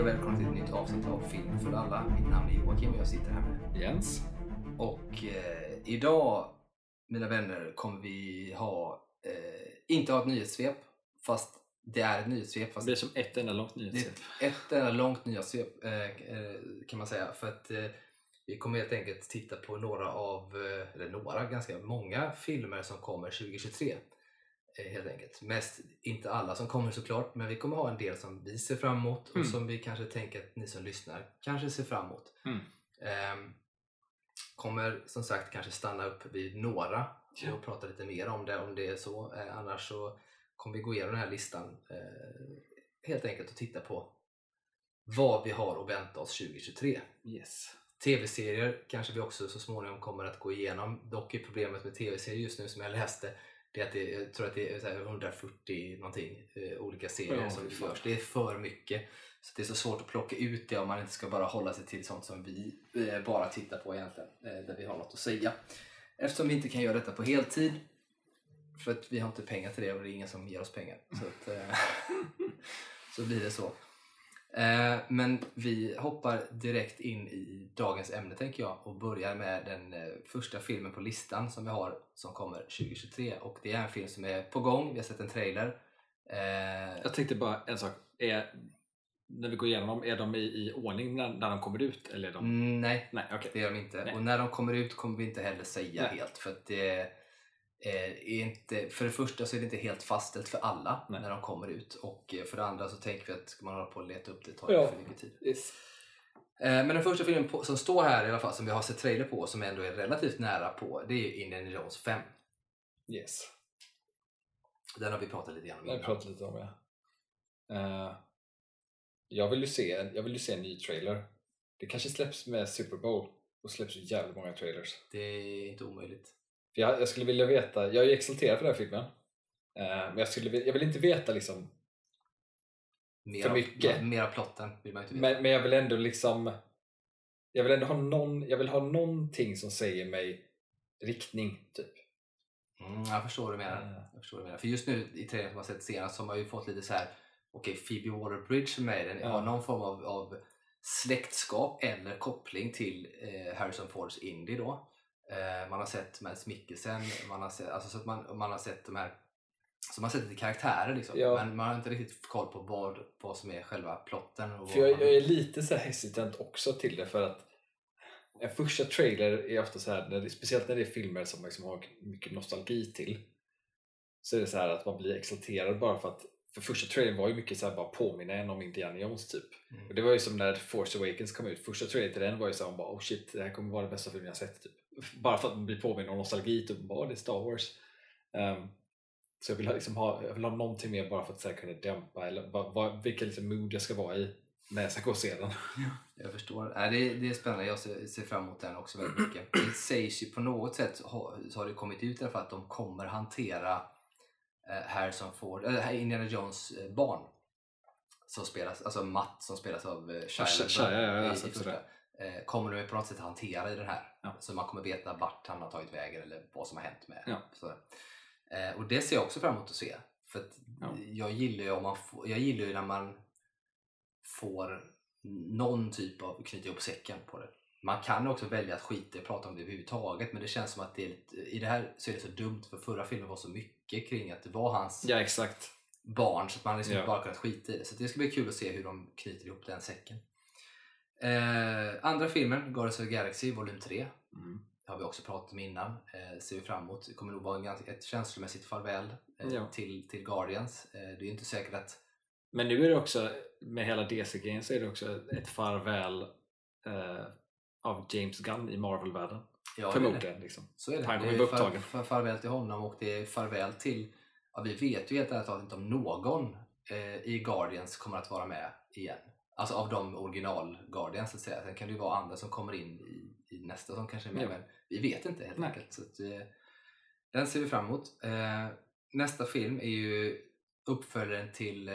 Hej och välkomna till ett nytt avsnitt av Film för alla. Mitt namn är Joakim och jag sitter här med. Jens. Och eh, idag, mina vänner, kommer vi ha, eh, inte ha ett nyhetssvep, fast det är ett nyhetssvep. Det Fast blir som ett enda långt det nyhetssvep. ett enda långt nyhetssvep eh, eh, kan man säga. För att eh, vi kommer helt enkelt titta på några av, eh, eller några, ganska många filmer som kommer 2023. Eh, Helt enkelt. Mest, inte alla som kommer såklart, men vi kommer ha en del som vi ser fram emot och Mm. som vi kanske tänker att ni som lyssnar kanske ser fram emot. Mm. Ehm, kommer som sagt kanske stanna upp vid några Ja. och prata lite mer om det om det är så. Eh, annars så kommer vi gå igenom den här listan eh, helt enkelt och titta på vad vi har att vänta oss 2023. Yes. TV-serier kanske vi också så småningom kommer att gå igenom. Dock är problemet med TV-serier just nu som jag läste det är att det, jag tror att det är så här 140 någonting eh, olika serier Ja, som görs. Det är för mycket. Så det är så svårt att plocka ut det om man inte ska bara hålla sig till sånt som vi eh, bara tittar på egentligen. Eh, där vi har något att säga. Eftersom vi inte kan göra detta på heltid. För att vi har inte pengar till det och det är ingen som ger oss pengar. Så, att, så blir det så. Eh, men vi hoppar direkt in i dagens ämne tänker jag och börjar med den eh, första filmen på listan som vi har som kommer 2023 och det är en film som är på gång, vi har sett en trailer. Eh, Jag tänkte bara en sak. Är, när vi går igenom dem, är de i, i ordning när, när de kommer ut? Eller är de... mm, nej, Nej, okej. det gör de inte. Nej. Och när de kommer ut kommer vi inte heller säga Nej. helt för att det är inte, för det första så är det inte helt fastställt för alla Nej. när de kommer ut och eh, för det andra så tänker vi att ska man hålla på och leta upp det tar Ja. för mycket tid. Yes. Eh, Men den första filmen på, som står här i alla fall, som vi har sett trailer på, som ändå är relativt nära på, det är Indiana Jones 5. yes. Den har vi pratat lite grann om Jag innan. pratar lite om det. Eh, jag, vill ju se, jag vill ju se en ny trailer. Det kanske släpps med Super Bowl och släpps ju jävligt många trailers. Det är inte omöjligt. För jag, jag skulle vilja veta, jag är ju exalterad för den här filmen. Eh, men jag, skulle, jag vill inte veta liksom Mer För mycket. Mer av plotten vill man inte veta. Men, men jag vill ändå liksom Jag vill ändå ha någon, jag vill ha någonting som säger mig riktning, typ. Mm, jag förstår vad du menar. Eh. Jag förstår vad du menar. För just nu i trailern som man sett senast så har man ju fått lite så här okej Phoebe Water-Bridge med den Ja. har någon form av, av släktskap eller koppling till eh, Harrison Fords Indy då. Eh, man har sett Mads Mikkelsen, man har sett, alltså, så att man, man har sett de här så man har sett lite karaktärer liksom. Ja. men man har inte riktigt koll på vad, vad som är själva plotten. Och För jag, man- jag är lite så hesitant också till det för att en första trailer är ofta så här, när det, speciellt när det är filmer som man liksom har mycket nostalgi till så är det så här att man blir exalterad bara för att för första trailern var ju mycket så här bara påminna en om Indiana Jones typ. Mm. Och det var ju som när Force Awakens kom ut, första trailern till den var ju så här, man bara oh shit, det här kommer vara den bästa filmen jag sett typ. Bara för att man blir påmind om nostalgi, typ bara "Åh, det är Star Wars. Ehm, så jag vill, ha, liksom ha, jag vill ha någonting mer bara för att så här, kunna dämpa eller vad, vad, vilken liksom mood jag ska vara i när jag ska gå och se den. Jag förstår. Nej, det, det är spännande. Jag ser, ser fram emot den också väldigt mycket. Det sägs ju på något sätt ha, så har det kommit ut fall att de kommer hantera eh, Harrison Ford, eller Indiana Jones eh, barn. Som spelas, alltså Matt som spelas av eh, Shia Shia, ja, ja, ja. Eh, kommer de på något sätt hantera i den här. Ja. Så man kommer veta vart han har tagit vägen eller vad som har hänt med Ja. så. eh, Och det ser jag också fram emot att se. För att Ja. jag gillar ju om man får, jag gillar ju när man får någon typ av knyta ihop säcken på det. Man kan också välja att skita i att prata om det överhuvudtaget men det känns som att det är lite, i det här så är det så dumt för förra filmen var så mycket kring att det var hans Ja exakt. barn så att man liksom Ja. bara kunnat skita i det. Så det ska bli kul att se hur de knyter ihop den säcken. Eh, andra filmen, Guardians of the Galaxy volym 3. Mm. Det har vi också pratat om innan. Eh, ser vi fram emot. Det kommer nog vara ett känslomässigt farväl eh, Ja. till, till Guardians. Eh, det är ju inte säkert att Men nu är det också, med hela DC-grejen så är det också ett farväl eh, av James Gunn i Marvel-världen. Ja. Förmodligen. Liksom. Så är det. Han kommer bli upptagen. far, farväl till honom och det är farväl till, ja, vi vet ju helt ärligt talat inte om någon eh, i Guardians kommer att vara med igen. Alltså av de original Guardians så att säga. Sen kan det ju vara andra som kommer in i, i nästa som kanske är med. Ja. Men vi vet inte helt Nej. enkelt. Så att, eh, den ser vi fram emot. Eh, nästa film är ju uppföljaren till eh,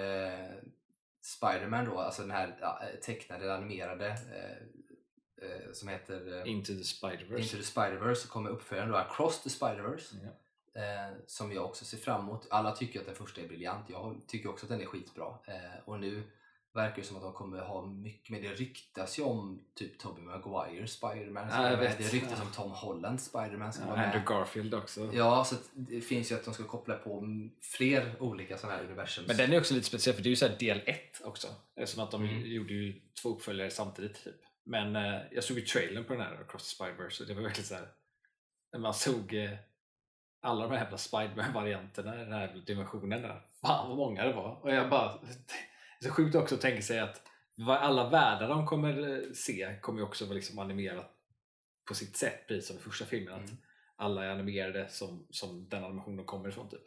Spider-Man då, alltså den här ja, tecknade, animerade eh, eh, som heter eh, Into the Spider-Verse. Into the Spider-Verse kommer uppföljaren då Across the Spider-Verse Ja. eh, som jag också ser fram emot. Alla tycker att den första är briljant. Jag tycker också att den är skitbra. Eh, och nu verkar det som att de kommer ha mycket mer. Det ryktas ju om typ Tobey Maguire Spiderman. Ja, jag med. vet. Det ryktas om Tom Holland Spiderman Ja. Andrew Garfield också. Ja, så det finns ju att de ska koppla på fler olika sådana här universum. Men den är också lite speciell för det är ju så del 1 också. Eftersom att de Mm. gjorde ju två uppföljare samtidigt. Typ. Men eh, jag såg ju trailern på den här Across the Spider-Verse och det var verkligen så här. När man såg eh, alla de här jävla Spiderman-varianterna i den här dimensionen där. Fan vad många det var. Och jag bara... Det är så sjukt också att tänka sig att alla världar de kommer eh, se kommer ju också vara liksom animerat på sitt sätt, precis som i första filmen. Att Mm. alla är animerade som, som den animationen kommer ifrån. Typ.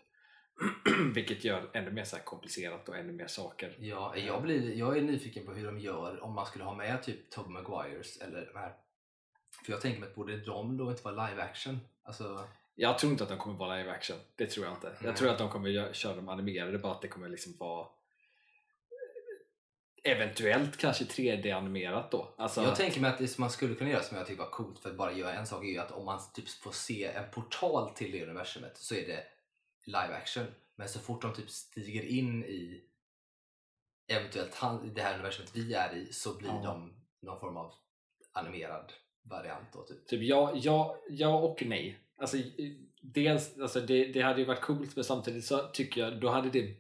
Vilket gör ännu mer så komplicerat och ännu mer saker. Ja, jag, blir, jag är nyfiken på hur de gör om man skulle ha med typ Tobey Maguires eller de här. För jag tänker mig att borde de då inte vara live action? Alltså, Jag tror inte att de kommer vara live action. Det tror jag inte. Nej. Jag tror att de kommer köra dem animerade, bara att det kommer liksom vara eventuellt kanske 3D-animerat då. Alltså, Jag tänker mig att det som man skulle kunna göra som jag tycker var coolt för att bara göra en sak är ju att om man typ får se en portal till det universumet så är det live action. Men så fort de typ stiger in i eventuellt han, det här universumet vi är i så blir Ja. de någon form av animerad variant då typ. Typ ja, ja, ja och nej. Alltså, dels, alltså det, det hade ju varit coolt men samtidigt så tycker jag då hade det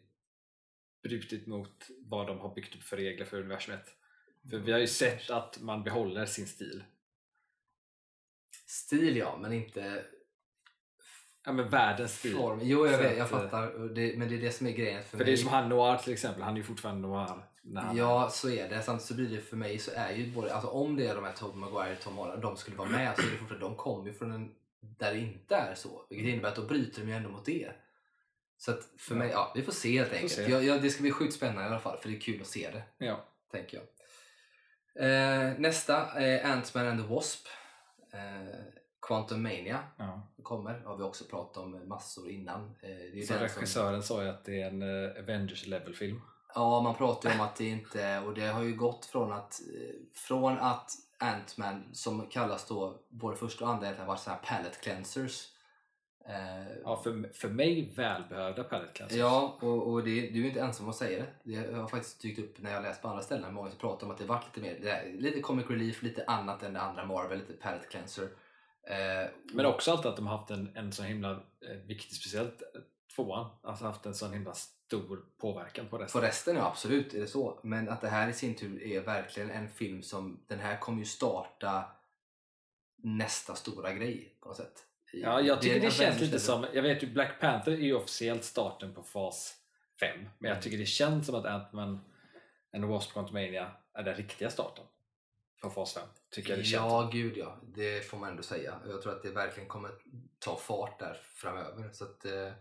brutit mot vad de har byggt upp för regler för universumet. För vi har ju sett att man behåller sin stil. Stil ja, men inte Ja men världens stil. form. Jo, jag, vet, jag eh, fattar. Det, men det är det som är grejen för För mig. det är som han Noir till exempel, han är ju fortfarande Noir. Han, Ja, så är det. Samtidigt så blir det för mig så är ju både, alltså om det är de här Tobey Maguire och Tom Holland, de skulle vara med så är det fortfarande, de kommer ju från en där det inte är så. Vilket innebär att då bryter de ju ändå mot det. Så att för mig, ja vi får se helt enkelt. se. Jag, jag, det ska bli sjukt spännande i alla fall för det är kul att se det, ja. tänker jag. Eh, nästa är Ant-Man and the Wasp. Eh, Quantum Mania ja. kommer, har vi också pratat om massor innan. Eh, det är Så den som- regissören sa ju att det är en uh, Avengers level film. Ja, man pratar ju om att det inte, och det har ju gått från att, eh, från att Ant-Man som kallas då, både första och andra egentligen varit sådana här palette cleansers. Eh, Ja, för, för mig välbehövda palette cleansers. Ja, och, och det, du är inte ensam om att säga det. Det har faktiskt dykt upp när jag läst på andra ställen. Många som pratar om att det varit lite mer, det är lite comic relief, lite annat än det andra Marvel, lite palette cleanser. Eh, Men också alltid att de har haft en, en så himla eh, viktig, speciellt tvåan, alltså haft en sån himla stor påverkan på resten. På resten, ja absolut är det så. Men att det här i sin tur är verkligen en film som, den här kommer ju starta nästa stora grej på något sätt. Ja, jag tycker det, en känns lite som, jag vet ju Black Panther är ju officiellt starten på fas 5, men Mm. jag tycker det känns som att Ant-Man and the Wasp Quantumania är den riktiga starten på fas 5. Tycker jag det känns. Ja, gud ja. Det får man ändå säga. Jag tror att det verkligen kommer ta fart där framöver. Så att, eh,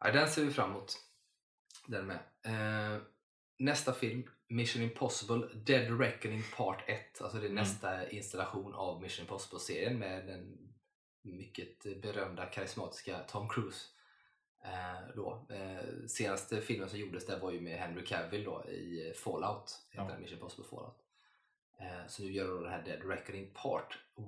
ja, den ser vi fram emot. Den med. Eh, nästa film, Mission Impossible Dead Reckoning Part 1. Alltså det är Mm. nästa installation av Mission Impossible-serien med den mycket berömda karismatiska Tom Cruise. Eh, då. Eh, senaste filmen som gjordes där var ju med Henry Cavill då, i Fallout, heter Ja. Mission Impossible Fallout. Eh, Så nu gör de den här Dead Reckoning Part 1,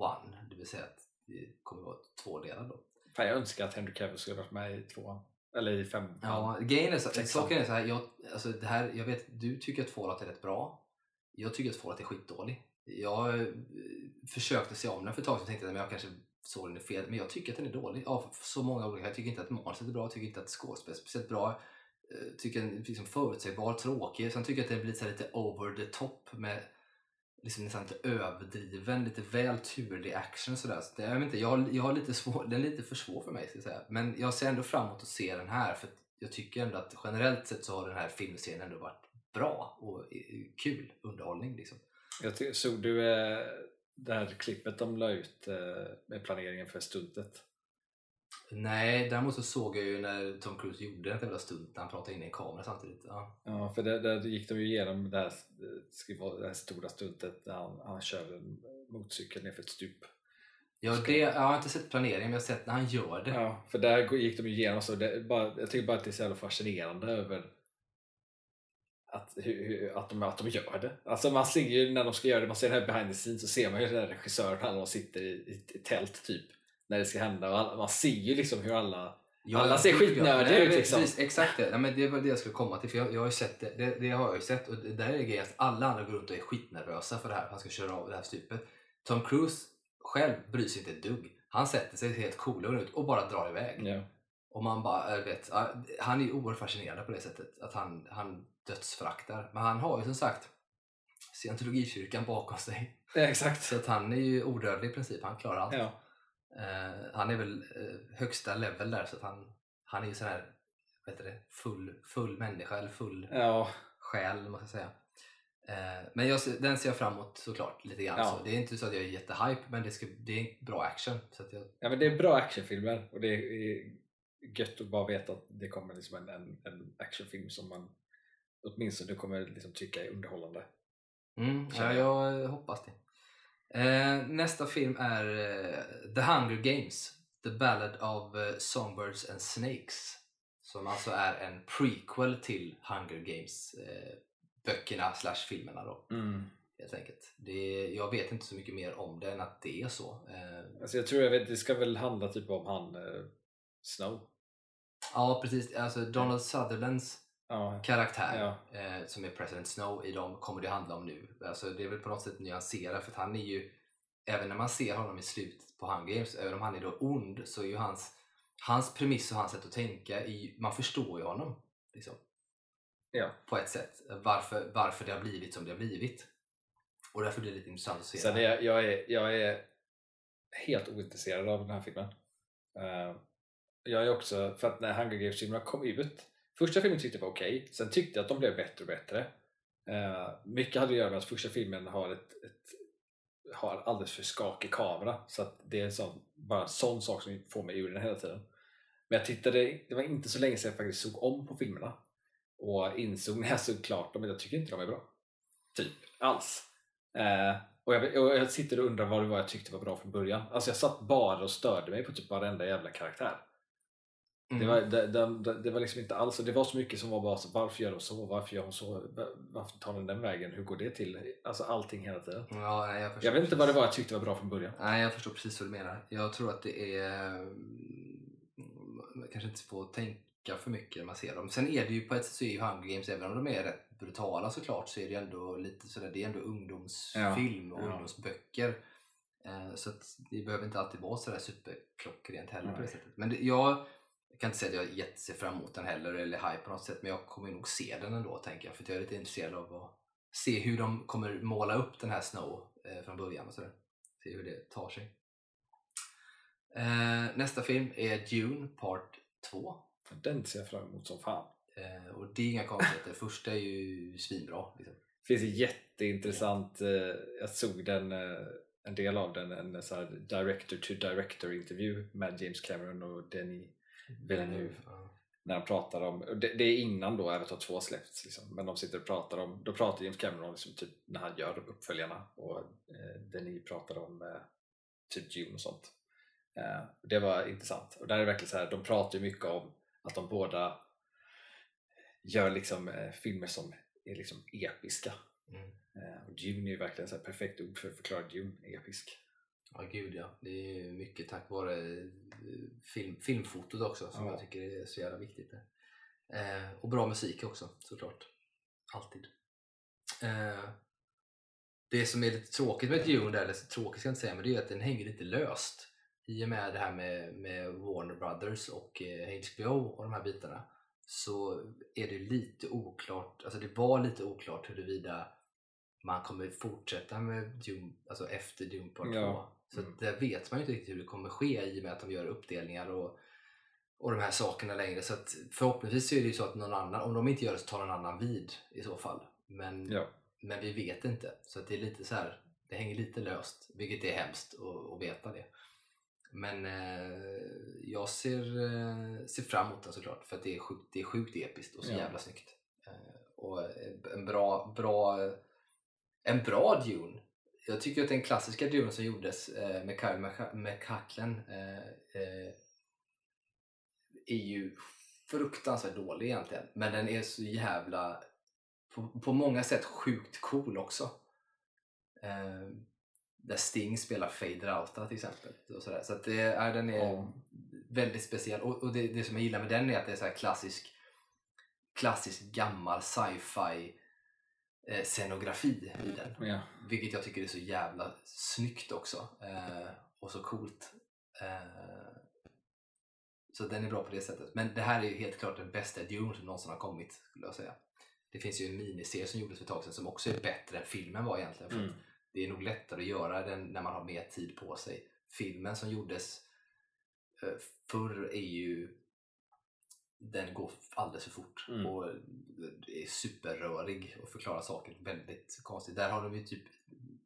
det vill säga att det kommer vara tvådelad då. Fan, jag önskar att Henry Cavill skulle varit med i tvåan. Eller i fem. Ja, grejen är så, Sexan. saken är så här, jag, alltså det här, jag vet, du tycker att Fallout är rätt bra. Jag tycker att Fallout är skitdålig. Jag eh, försökte se om den för ett tag sedan och tänkte att jag kanske såg är fel, men jag tycker att den är dålig av så många olika Jag tycker inte att manuset är bra, jag tycker inte att skådespelet är speciellt bra. Jag tycker den är liksom förutsägbar, tråkig. Sen tycker jag att den blir så lite over the top med liksom nästan lite överdriven, lite väl turlig action sådär. Så det, jag, vet inte, jag, har, jag har lite svår, den är lite för svår för mig ska jag säga. Men jag ser ändå fram emot att se den här för jag tycker ändå att generellt sett så har den här filmserien ändå varit bra och eh, kul underhållning liksom. Jag såg du eh, det här klippet de la ut eh, med planeringen för stuntet? Nej, däremot så såg jag ju när Tom Cruise gjorde den jävla stunt när han pratade in i en kamera samtidigt. Ja. Ja, för där, där gick de ju igenom det här, det här stora stuntet där han, han kör en motorcykel nerför ett stup. Ja, det, jag har inte sett planeringen men jag har sett när han gör det. Ja, för där gick de ju igenom så. Det, bara, jag tycker bara att det är så jävla fascinerande över att, hur, att, de, att de gör det. Alltså man ser ju när de ska göra det, man ser det här behind the scenes så ser man ju den här regissören, de sitter i, i, i tält typ när det ska hända och man ser ju liksom hur alla Jag- Alla ser skitnördiga ut, liksom. Precis, exakt det. Nej, men det var det jag skulle komma till. För jag, jag har ju sett det, det, det har jag ju sett. Och det där är grejen att alla andra går runt och är skitnervösa för det här. Han ska köra av det här stupet. Tom Cruise själv bryr sig inte ett dugg. Han sätter sig helt cool ut och bara drar iväg. Ja. Och man bara, vet, ja, han är ju oerhört fascinerande på det sättet. Att han, han dödsföraktar. Men han har ju som sagt scientologikyrkan bakom sig. Exakt. Så att han är ju odödlig i princip. Han klarar allt. Ja. Eh, han är väl eh, högsta level där så att han, han är ju sån här vad heter det, full, full människa eller full Ja. själ man ska säga. Eh, men jag, den ser jag fram emot såklart lite grann. Ja. Så. Det är inte så att jag är jättehype men det, ska, det är bra action. Så att jag, ja, men det är bra actionfilmer och det är gött att bara veta att det kommer liksom en, en, en actionfilm som man åtminstone kommer liksom tycka är underhållande. mm, ja, jag hoppas det. Eh, nästa film är eh, The Hunger Games. The Ballad of eh, Songbirds and Snakes. Som alltså är en prequel till Hunger Games eh, böckerna slash filmerna då. helt enkelt. Det, jag vet inte så mycket mer om det än att det är så. Eh, Alltså jag tror jag vet, det ska väl handla typ om han eh, Snow. ja, precis. Alltså Donald Sutherlands Ja. karaktär Ja. eh, som är President Snow i dem kommer det handla om nu. Alltså, det är väl på något sätt nyanserat för att han är ju, även när man ser honom i slutet på Hunger Games, även om han är då ond så är ju hans, hans premiss och hans sätt att tänka, ju, man förstår ju honom. Liksom. Ja. På ett sätt. Varför, varför det har blivit som det har blivit. Och därför blir det lite intressant att se. Sen är jag, är, jag är helt ointresserad av den här filmen. Eh, jag är också, för att när Hunger Games-filmerna kom ut, första filmen tyckte jag var okej, sen tyckte jag att de blev bättre och bättre. Uh, mycket hade att göra med att första filmen har ett, ett har alldeles för skakig kamera så att det är en sån, bara en sån sak som får mig ur den hela tiden. Men jag tittade, det var inte så länge sedan jag faktiskt såg om på filmerna och insåg när jag såg klart dem att jag tycker inte de är bra. Typ alls. Uh, och, jag, och jag sitter och undrar vad det var jag tyckte var bra från början. Alltså jag satt bara och störde mig på typ varenda jävla karaktär. Mm. Det, var, det, det, det var liksom inte alls, det var så mycket som var bara så, varför gör de så, varför gör hon så, Va- varför tar den den vägen, hur går det till? Alltså allting hela tiden. Ja, nej, jag, Jag vet inte vad det var jag tyckte var bra från början. Nej, jag förstår precis vad du menar. Jag tror att det är... mm, Man kanske inte får tänka för mycket när man ser dem. Sen är det ju på ett sätt så är ju Hunger Games, även om de är rätt brutala såklart, så är det ändå lite sådär, det är ändå ungdomsfilm och Ja. ungdomsböcker. Eh, Så att det behöver inte alltid vara sådär superklockrent heller på det Nej. sättet. Men det, jag kan inte säga att jag jätte ser fram emot den heller eller hype på något sätt, men jag kommer nog se den ändå tänker jag. För jag är lite intresserad av att se hur de kommer måla upp den här Snow eh, från början och sådär. Se hur det tar sig. Eh, nästa film är Dune Part 2. Den ser jag fram emot som fan. Eh, och det är inga konstigheter. Första är ju svinbra. Liksom. Det finns en jätteintressant, eh, jag såg den, en del av den, en så director to director intervju med James Cameron och Denis Villeneuve. Ja. när de pratar om, och det, det är innan då Avatar 2 släppts, liksom, men de sitter och pratar om, då pratar James Cameron om liksom, typ, när han gör uppföljarna och eh, Denis pratar om eh, typ Dune och sånt. Eh, det var intressant och där är det verkligen så här, de pratar ju mycket om att de båda gör liksom eh, filmer som är liksom episka. Mm. Eh, och Dune är ju verkligen så här perfekt ord för att förklara Dune, episk. Ja, gud ja. Det är mycket tack vare eh, film, filmfotot också som Ja. jag tycker är så jävla viktigt. Eh, och bra musik också såklart. Alltid. Eh, det som är lite tråkigt med Dune, eller tråkigt ska jag inte säga, men det är att den hänger lite löst. I och med det här med, med Warner Brothers och eh, HBO och de här bitarna så är det lite oklart, alltså det var lite oklart huruvida man kommer fortsätta med Dune, alltså efter Dune Part 2. Ja. Så Mm. där vet man ju inte riktigt hur det kommer ske i och med att de gör uppdelningar och, och de här sakerna längre. Så förhoppningsvis är det ju så att någon annan, om de inte gör det så tar någon annan vid i så fall. Men, Ja. men vi vet inte. Så det är lite så här, det hänger lite löst, vilket är hemskt att, att veta det. Men eh, jag ser, eh, ser fram emot den såklart för att det är sjukt, det är sjukt episkt och så Ja. jävla snyggt. Eh, och en bra, bra, en bra Dune. Jag tycker att den klassiska Dune som gjordes eh, med Kyle MacLachlan eh, eh, är ju fruktansvärt dålig egentligen. Men den är så jävla, på, på många sätt sjukt cool också. Eh, där Sting spelar Fade Rauta till exempel. Och sådär. Så det, är, den är Ja. väldigt speciell. Och, och det, det som jag gillar med den är att det är så klassisk, klassisk gammal sci-fi eh, scenografi i den. Ja. Vilket jag tycker är så jävla snyggt också. Eh, och så coolt. Eh, så den är bra på det sättet. Men det här är ju helt klart den bästa Dune som någonsin har kommit. skulle jag säga. Det finns ju en miniserie som gjordes för ett tag sedan som också är bättre än filmen var egentligen. För Mm. att det är nog lättare att göra den när man har mer tid på sig. Filmen som gjordes eh, förr är ju den går alldeles för fort Mm. och är superrörig och förklarar saker väldigt konstigt. Där har de ju typ,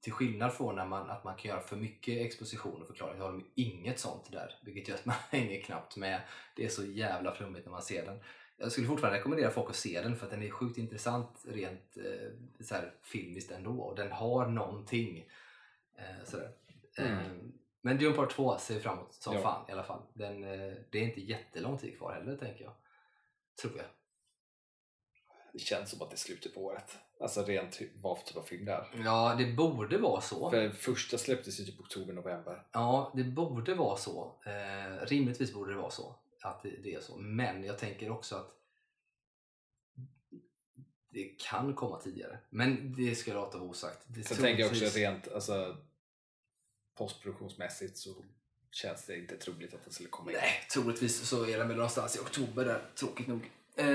till skillnad från när man, att man kan göra för mycket exposition och förklaring, har de ju inget sånt där. Vilket gör att man hänger knappt med. Det är så jävla flummigt när man ser den. Jag skulle fortfarande rekommendera folk att se den för att den är sjukt intressant rent eh, så här, filmiskt ändå. Och den har någonting. Eh, sådär. Mm. Eh, men Dune Part 2 ser vi fram emot som Ja. fan i alla fall. Den, eh, det är inte jättelång tid kvar heller tänker jag. Tror jag. Det känns som att det är slutet på året. Alltså rent vad för typ av film det är. Ja, det borde vara så. För första släpptes ju typ oktober, november. Ja, det borde vara så. Eh, rimligtvis borde det vara så. Att det, det är så. Men jag tänker också att det kan komma tidigare. Men det ska jag låta vara osagt. Det Sen tänker jag också rent alltså, postproduktionsmässigt så känns det inte troligt att den skulle komma in. Nej, troligtvis så är den väl någonstans i oktober där, tråkigt nog. Eh,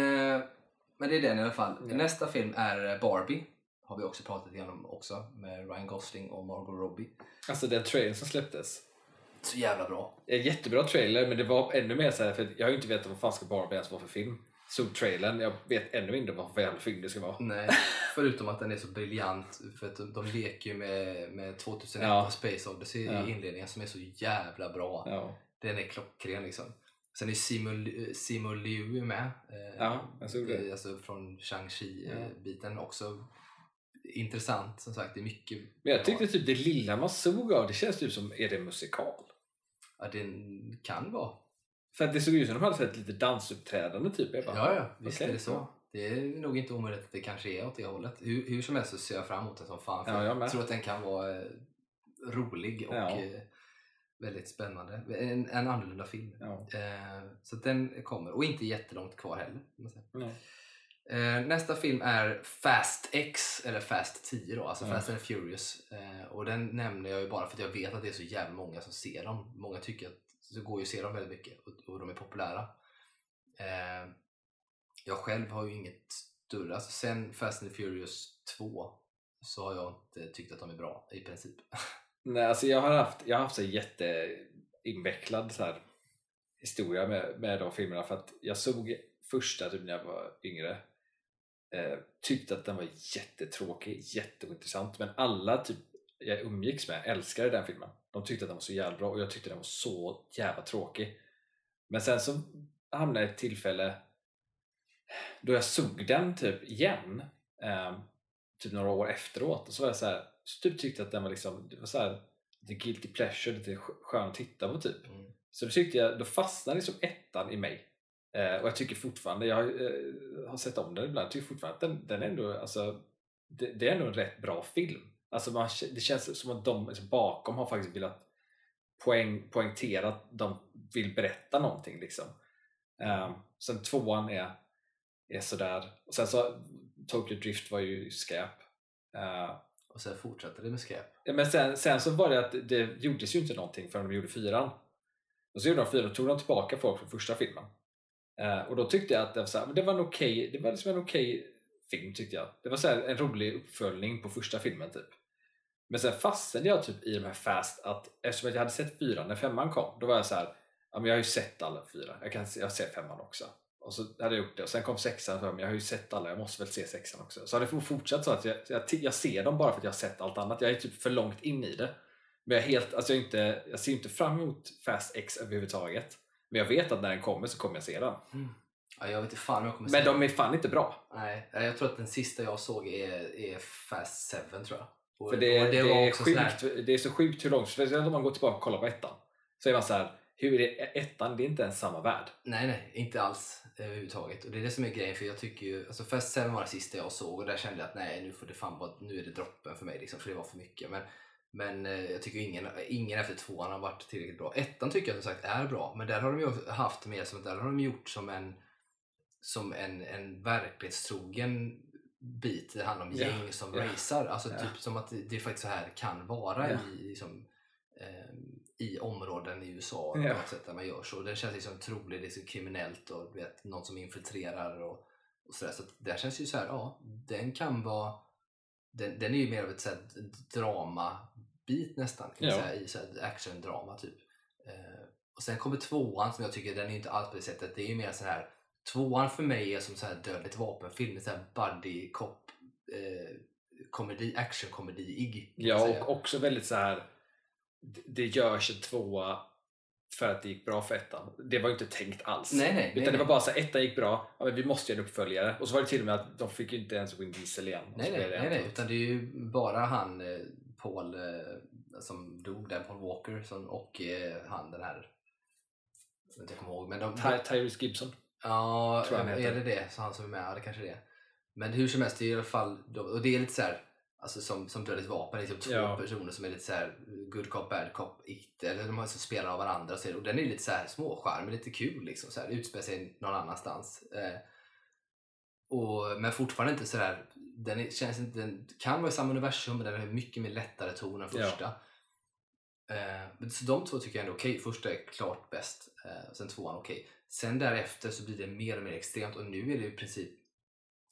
men det är den i alla fall. Ja. Nästa film är Barbie. Har vi också pratat igenom också med Ryan Gosling och Margot Robbie. Alltså den trailern som släpptes. Så jävla bra. Jättebra trailer men det var ännu mer så här för jag har ju inte vetat vad fan ska Barbie ens vara för film. Såg trailern, jag vet ännu mindre vad för jävla film det ska vara. Nej, förutom att den är så briljant. För att de, leker ju med, med 2001 Ja. Space Odyssey Ja. i inledningen som är så jävla bra. Ja, Den är klockren liksom. Sen är Simu, Simu Liu med. Eh, Ja, jag såg det. eh, Alltså från Ja. Shang-Chi-biten också. Intressant som sagt. Det är mycket men jag bra. tyckte typ det lilla man såg av det känns typ som, är det musikal? Ja, det kan vara. För att det såg ut som de hade sett lite dansuppträdande typ. Jag bara, Ja, ja, visst okej. är det så. Det är nog inte omöjligt att det kanske är åt det hållet. Hur, hur som helst så ser jag fram emot den som fan. För Ja, jag jag tror att den kan vara eh, rolig och Ja. eh, väldigt spännande. En, en annorlunda film. Ja. Eh, så den kommer. Och inte jättelångt kvar heller. nästa film är Fast X, eller Fast 10 då, alltså. Fast and Furious. Och den nämner jag ju bara för att jag vet att det är så jävla många som ser dem. Många tycker att det går ju att se dem väldigt mycket och, och de är populära. Eh, jag själv har ju inget större, alltså sen Fast and Furious 2 så har jag inte tyckt att de är bra i princip. Nej, alltså jag har haft, jag har haft så jätteinvecklad så här historia med, med de filmerna för att jag såg första typ när jag var yngre eh, tyckte att den var jättetråkig, jätteointressant men alla typ jag umgicks med älskade den filmen. De tyckte att den var så jävla bra och jag tyckte den var så jävla tråkig. Men sen så hamnade jag i ett tillfälle då jag såg den typ igen eh, typ några år efteråt och så var jag så här, så typ tyckte att den var liksom, det var så här, lite guilty pleasure, lite skö- skön att titta på typ. Mm. Så då tyckte jag, då fastnade liksom ettan i mig. Eh, och jag tycker fortfarande, jag eh, har sett om den ibland, jag tycker fortfarande att den, den är ändå, alltså, det, det är ändå en rätt bra film. Alltså man, det känns som att de liksom bakom har faktiskt velat poäng, poängtera att de vill berätta någonting liksom. Eh, sen tvåan är, är sådär. Och sen så Tokyo Drift var ju skräp. Eh, Och sen fortsätter det med skräp. Ja, men sen, sen så var det att det gjordes ju inte någonting förrän de gjorde fyran. Och så gjorde de fyran och tog de tillbaka folk från första filmen. Eh, och då tyckte jag att det var, så här, men det var en okej det var liksom en okej film tyckte jag. Det var så en rolig uppföljning på första filmen typ. Men sen fastnade jag typ i de här fast att eftersom jag hade sett fyran när femman kom, då var jag så här, ja men jag har ju sett alla fyra, jag kan se- jag ser femman också. Och så hade jag gjort det och sen kom sexan, jag, men jag har ju sett alla, jag måste väl se sexan också. Så har det fortsatt så att jag, jag, jag ser dem bara för att jag har sett allt annat. Jag är typ för långt in i det. Men jag, helt, alltså jag, inte, jag ser inte fram emot Fast X överhuvudtaget. Men jag vet att när den kommer så kommer jag se den. Ja, jag vet inte fan jag kommer Men se de är fan inte bra. Nej, jag tror att den sista jag såg är, är Fast 7 tror jag. För det, det, var är sjukt, det är så sjukt hur långt, speciellt om man går tillbaka och kollar på ettan. Så är man så här, hur är det, ettan, det är inte ens samma värld. Nej, nej, inte alls överhuvudtaget. Och det är det som är grejen, för jag tycker ju, alltså Fast 7 var det sista jag såg och där kände jag att nej, nu får det fan vara, nu är det droppen för mig liksom, för det var för mycket. Men Men eh, jag tycker ingen, ingen efter tvåan har varit tillräckligt bra. Ettan tycker jag som sagt är bra, men där har de ju haft mer som, där har de gjort som en, som en, en verklighetstrogen bit. Det handlar om Ja, gäng som ja, racear. Alltså ja. typ som att det, det är faktiskt så här kan vara Ja. i, liksom, eh, i områden i USA på något sätt där man gör så. Det känns liksom troligt, det är så kriminellt och vet, någon som infiltrerar och, och sådär. Så det känns ju så här, ja, den kan vara den, den är ju mer av ett så här drama-bit nästan, kan man säga, i så här action-drama typ. Eh, och sen kommer tvåan som jag tycker, den är ju inte alls på det sättet. Det är ju mer så här tvåan för mig är som så här dödligt vapenfilm, en så här buddy cop eh, komedi, action-komedi-ig. Ja, och också väldigt så här. det- görs en tvåa för att det gick bra för ettan. Det var ju inte tänkt alls. Nej, nej, Utan nej, det var bara så här, ettan gick bra, ja, men vi måste göra en uppföljare. Och så var det till och med att de fick ju inte ens Vin Diesel igen. Nej, nej, nej, nej, utan det är ju bara han eh, Paul eh, som dog där, Paul Walker som, och eh, han den här jag inte, ihåg, men de, Ty- Tyrese Gibson. Ja, tror jag han är heter. det det? Så han som är med? Ja, det kanske det är. Men hur som helst, det är i alla fall, och det är lite så här, alltså som, som Dödligt vapen, liksom två Ja. personer som är lite så här good cop, bad cop, it, eller de har som spelar av varandra. Så, och den är lite så här småskärmig, lite kul liksom, så här, utspelar sig någon annanstans. Eh, och, men fortfarande inte så där, den är, känns inte, den kan vara i samma universum men den har mycket mer lättare ton än Ja. första. Eh, men så de två tycker jag ändå är okej. Första är klart bäst, eh, sen tvåan okej. Sen därefter så blir det mer och mer extremt och nu är det i princip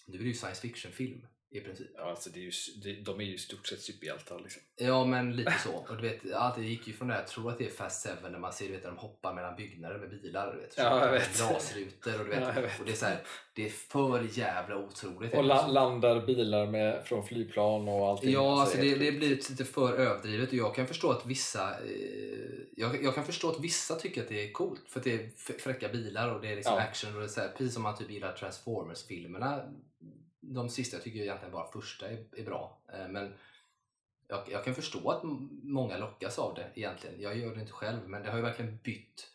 nu är det ju science fiction-film i princip. Ja, alltså det är ju, det, de är ju i stort sett superhjältar. Liksom. Ja men lite så. Och du vet, allt det gick ju från det här, jag tror att det är Fast Seven när man ser du vet, de hoppar mellan byggnader med bilar. Du vet, Ja, jag vet. Glasrutor och du vet. Ja, vet. Och det är så här, det är för jävla otroligt. Och la, landar bilar med, från flygplan och allting. Ja, alltså det, helt det sjukt. blir lite för överdrivet och jag kan förstå att vissa eh, jag, jag kan förstå att vissa tycker att det är coolt för att det är fräcka bilar och det är liksom Ja. action och det är så här, precis som man typ gillar Transformers-filmerna. De sista jag tycker egentligen bara första är, är bra. Eh, Men jag, jag kan förstå att många lockas av det egentligen. Jag gör det inte själv men det har ju verkligen bytt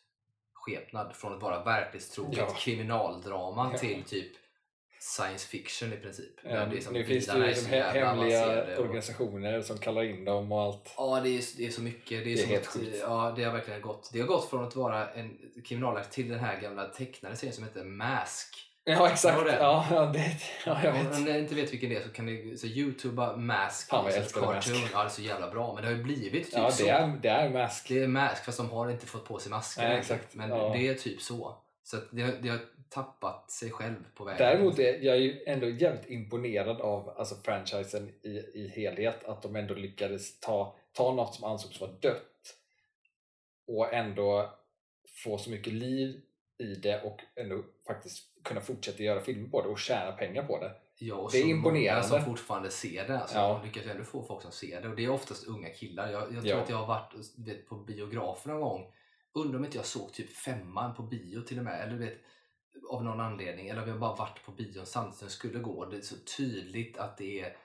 skepnad från att vara verklighetstroget Ja. kriminaldrama Ja. till typ science fiction i princip. Ja, det är som nu finns det ju liksom hemliga och- organisationer som kallar in dem och allt. Ja, det är, det är så mycket. Det är, Det är helt sjukt. Ja, det har verkligen gått. Det har gått från att vara en kriminalakt till den här gamla tecknade serien som heter Mask. Ja, exakt. Det? Ja, det, ja, jag Om vet. ni inte vet vilken det är så kan ni så youtuba Mask. Fan, vad jag älskar Mask. Ja, det är så jävla bra. Men det har ju blivit typ Ja, så. det är, det är Mask. Det är Mask fast de har inte fått på sig masker. Nej, exakt. Men Ja. det är typ så. Så det, har, det har tappat sig själv på vägen. Däremot är jag ju ändå jävligt imponerad av alltså, franchisen i, i helhet. Att de ändå lyckades ta, ta något som ansågs vara dött och ändå få så mycket liv i det och ändå faktiskt kunna fortsätta göra filmer på det och tjäna pengar på det. Ja, och Det är så imponerande. Många som fortfarande ser det. Alltså, Ja. De lyckas ändå få folk som ser det. Och det är oftast unga killar. Jag, jag tror Ja. att jag har varit vet, på biografen någon gång. Undrar om inte jag såg typ femman på bio till och med. Eller vet, av någon anledning. Eller om jag bara varit på bion samtidigt som skulle gå. Det är så tydligt att det är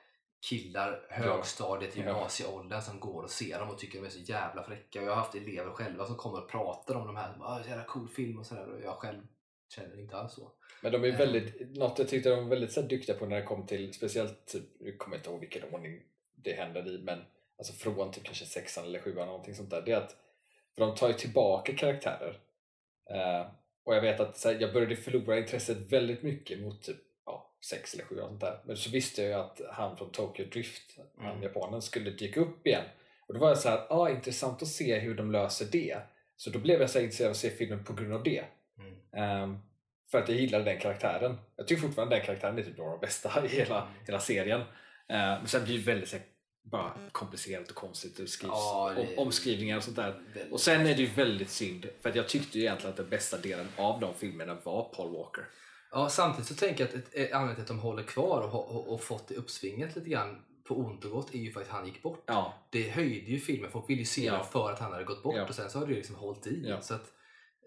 killar, högstadiet, Ja. gymnasieåldern som går och ser dem och tycker de är så jävla fräcka. Och jag har haft elever själva som kommer och pratar om de här. Ah, jävla cool film och sådär. Och jag själv känner inte alls så. Men de är Eh. väldigt, något jag tyckte de var väldigt så duktiga på när det kom till, speciellt, typ, nu kommer jag inte ihåg vilken ordning det händer i, men alltså från typ kanske sexan eller sjuan någonting sånt där. Det är att, för de tar ju tillbaka karaktärer. Eh, och jag vet att så här, jag började förlora intresset väldigt mycket mot typ ja, sex eller sju och sånt där. Men så visste jag ju att han från Tokyo Drift, han Mm. japanen, skulle dyka upp igen. Och då var jag så här, ah, intressant att se hur de löser det. Så då blev jag så intresserad av att se filmen på grund av det. Mm. Ehm, för att jag gillade den karaktären. Jag tycker fortfarande den karaktären är typ några av de bästa i hela, hela serien. Ehm, men sen blir det väldigt bara komplicerat och konstigt. Det skrivs Ja, det- om, omskrivningar och sånt där. Och sen är det ju väldigt synd, för att jag tyckte ju egentligen att den bästa delen av de filmerna var Paul Walker. Ja, samtidigt så tänker jag att ett, anledningen till att de håller kvar och, och, och fått det uppsvinget lite grann på ont och gott är ju för att han gick bort. Ja, Det höjde ju filmen. Folk ville ju se Ja. för att han hade gått bort Ja. och sen så har det liksom hållit i. Ja. Så att,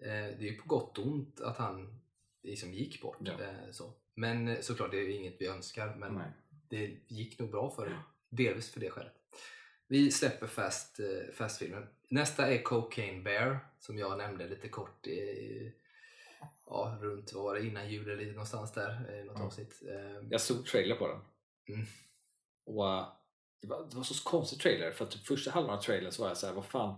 det är ju på gott och ont att han liksom gick bort. Ja. Eh, så. Men eh, såklart, det är inget vi önskar. Men Nej. det gick nog bra för det. Delvis för det skälet. Vi släpper fast, eh, fast-filmen. Nästa är Cocaine Bear som jag nämnde lite kort i, ja, runt vad var det, innan jul eller lite någonstans där. eh, Något Ja. avsnitt. Eh, jag såg trailer på den. Mm. Och det var, det var så konstig trailer för att typ första halvan av trailern så var jag så här, vad fan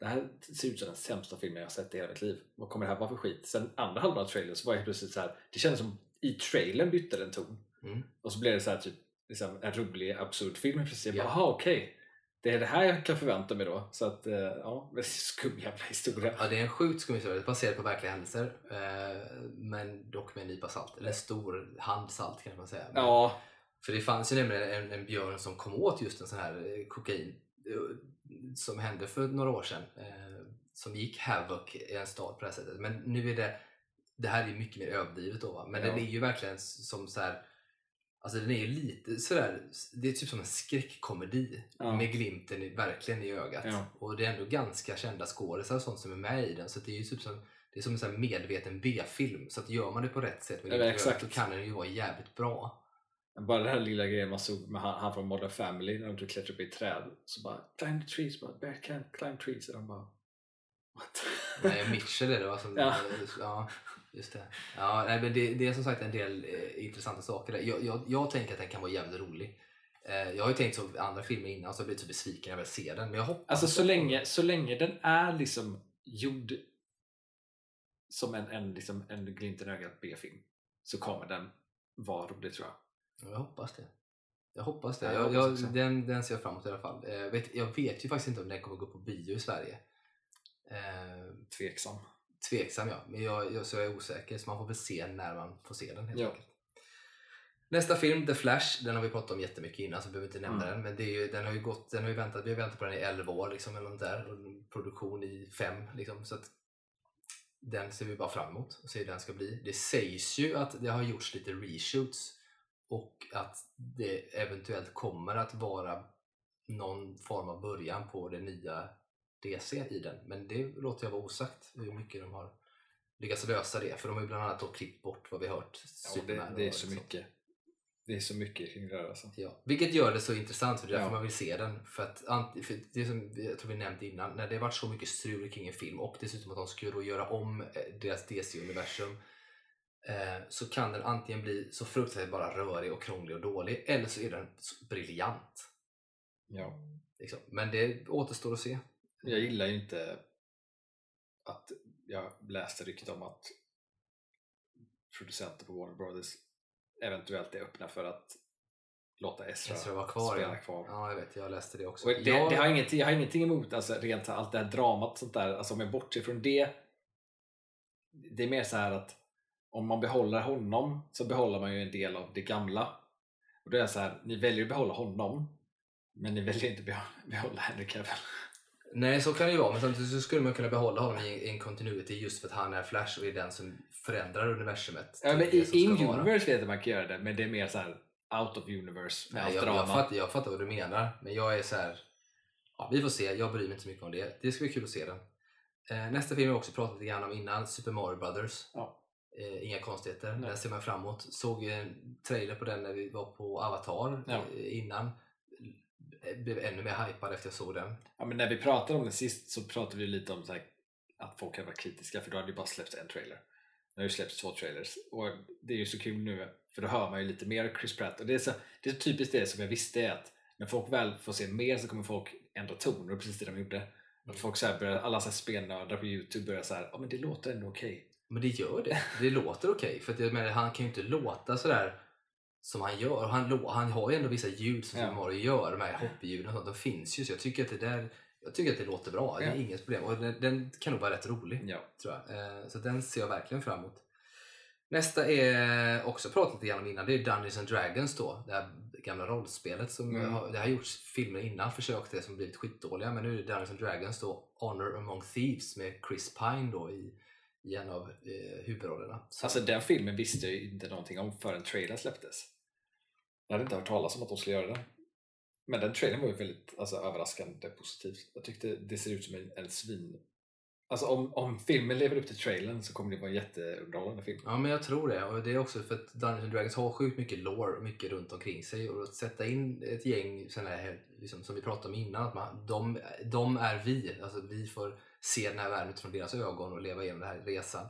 det här ser ut som den sämsta filmen jag sett i hela mitt liv. Vad kommer det här vara för skit? Sen andra halvan av trailern så var jag plötsligt så här, det kändes som i trailern bytte den ton. Mm. Och så blev det så här typ liksom, en rolig absurd film Jaha okej. Det är det här jag kan förvänta mig då. Så att, eh, ja, skum jävla historia. Ja, det är en sjukt skum historia. Baserat på verkliga händelser. Eh, men dock med en nypa salt. Eller en stor handsalt kan man säga. Men- Ja, För det fanns ju nämligen en, en björn som kom åt just en sån här eh, kokain som hände för några år sedan. Eh, som gick havoc i en stad på det här sättet. Men nu är det, det här är mycket mer överdrivet då va? Men Ja. den är ju verkligen som så här. Alltså den är ju lite sådär, det är typ som en skräckkomedi Ja. med glimten i, verkligen i ögat. Ja. Och det är ändå ganska kända skådisar och sånt som är med i den. Så det är ju typ som, det är som en medveten B-film. Så att gör man det på rätt sätt med Ja, exakt. ögat, så kan den ju vara jävligt bra. Bara den här lilla grejen man såg med han, han från Modern Family när de typ klättrar upp i ett träd. Så bara, climb the trees, bara, bear can't climb trees. Och de bara, what? Nej, Mitchell är det va? Som, Ja. ja. just det. Ja, nej, men det, det är som sagt en del eh, intressanta saker där. Jag, jag, jag tänker att den kan vara jävligt rolig. Eh, jag har ju tänkt så andra filmer innan så jag blir så besviken när jag väl ser den. Men jag hoppas Alltså så länge, så länge den är liksom gjord som en, en, liksom, en glimten ögat B-film så kommer den vara rolig tror jag. Jag hoppas det. Jag hoppas det. Ja, jag jag, hoppas jag, den, den ser jag fram emot i alla fall. Eh, vet, jag vet ju faktiskt inte om den kommer gå på bio i Sverige. Eh, Tveksam. Tveksam ja, men jag, jag, så jag är osäker. Så man får väl se när man får se den helt Ja. enkelt. Nästa film, The Flash, den har vi pratat om jättemycket innan så vi behöver inte nämna Mm. den. Men det är ju, den har ju gått, den har ju väntat, vi har väntat på den i 11 år liksom, eller något där. Och produktion i 5 liksom. Så att den ser vi bara fram emot och ser hur den ska bli. Det sägs ju att det har gjorts lite reshoots och att det eventuellt kommer att vara någon form av början på det nya DC i den. Men det låter jag vara osagt hur mycket de har lyckats lösa det. För de har ju bland annat då klippt bort vad vi har hört. Ja, det, det är så liksom. mycket. Det är så mycket kring det där alltså. Ja. Vilket gör det så intressant för det är därför Ja. man vill se den. För att, för det som jag tror vi nämnt innan, när det har varit så mycket strul kring en film och dessutom att de då göra om eh, deras DC-universum så kan den antingen bli så fruktansvärt bara rörig och krånglig och dålig eller så är den briljant. Ja. Liksom. Men det återstår att se. Jag gillar ju inte att jag läste ryktet om att producenter på Warner Brothers eventuellt är öppna för att låta Ezra, Ezra var kvar, spela ja. kvar. Ja, jag vet. Jag läste det också. Och det, jag, det har ingenting, jag har ingenting emot alltså, rent allt det här dramat sånt där. Alltså, om jag bortser från det. Det är mer så här att om man behåller honom så behåller man ju en del av det gamla. Och då är det så här, ni väljer att behålla honom men ni väljer inte behålla, behålla Henry Cavill. Nej, så kan det ju vara. Men samtidigt så skulle man kunna behålla honom i en continuity just för att han är Flash och är den som förändrar universumet. Ja, men i som ska vara. vet att man kan göra det men det är mer så här out of universe med Nej, jag, jag, fattar, jag fattar vad du menar, men jag är så här. Ja, vi får se, jag bryr mig inte så mycket om det. Det ska bli kul att se den. Eh, nästa film har vi också pratat lite grann om innan, Super Mario Brothers. Ja. Eh, inga konstigheter, Nej. den ser man fram emot. Såg en trailer på den när vi var på Avatar Ja. eh, innan. Eh, Blev ännu mer hypad efter jag såg den. Ja, men när vi pratade om det sist så pratade vi lite om här, att folk kan vara kritiska för då hade det bara släppts en trailer. Nu har det släppts två trailers och det är ju så kul nu för då hör man ju lite mer Chris Pratt och det är, så, det är typiskt det som jag visste är att när folk väl får se mer så kommer folk ändra ton och precis det de gjorde. Att folk så här börjar, alla så här spelnördar på Youtube börjar så här, ja men det låter ändå okej. Men det gör det. Det låter okej. För att jag menar, han kan ju inte låta sådär som han gör. Han, han har ju ändå vissa ljud som Ja. Mario gör. De här hoppljuden och sånt. De finns ju. Så jag tycker att det där jag tycker att det låter bra. Det är Ja. inget problem. Och den, den kan nog vara rätt rolig. Ja. Tror jag. Eh, Så den ser jag verkligen fram emot. Nästa är också pratat lite grann om innan. Det är Dungeons and Dragons då. Det här gamla rollspelet. Som Mm. har, det har gjorts filmer innan försök det som blivit skitdåliga. Men nu är det Dungeons and Dragons då. Honor Among Thieves med Chris Pine då i, i en av eh, huvudrollerna. Så- Alltså den filmen visste jag inte någonting om förrän trailern släpptes. Jag hade inte hört talas om att de skulle göra den. Men den trailern var ju väldigt alltså, överraskande positivt. Jag tyckte det ser ut som en, en svin... Alltså om, om filmen lever upp till trailern så kommer det vara en jätteunderhållande film. Ja, men jag tror det. Och det är också för att Dungeons and Dragons har sjukt mycket lore och mycket runt omkring sig. Och att sätta in ett gäng här, liksom, som vi pratade om innan, att man, de, de är vi. Alltså vi får se den här världen utifrån deras ögon och leva igenom den här resan.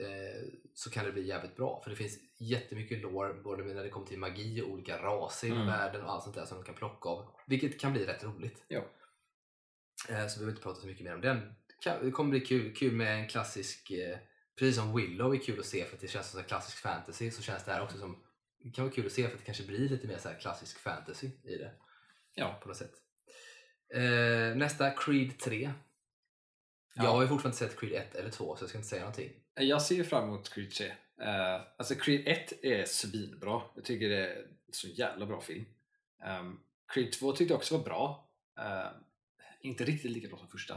eh, så kan det bli jävligt bra. För det finns jättemycket lore både när det kommer till magi och olika raser i Mm. världen och allt sånt där som de kan plocka av. Vilket kan bli rätt roligt. Ja. Eh, så vi behöver inte prata så mycket mer om den. Det kommer bli kul, kul med en klassisk, eh, precis som Willow är kul att se för att det känns som en klassisk fantasy så känns det här också som det kan vara kul att se för att det kanske blir lite mer så klassisk fantasy i det Ja. på något sätt. Eh, nästa, Creed 3. Ja. Jag har ju fortfarande inte sett Creed 1 eller 2 så jag ska inte säga någonting. Jag ser ju fram emot Creed 3. Uh, alltså Creed 1 är svinbra. Jag tycker det är en så jävla bra film. Um, Creed 2 tyckte jag också var bra. Uh, inte riktigt lika bra som första.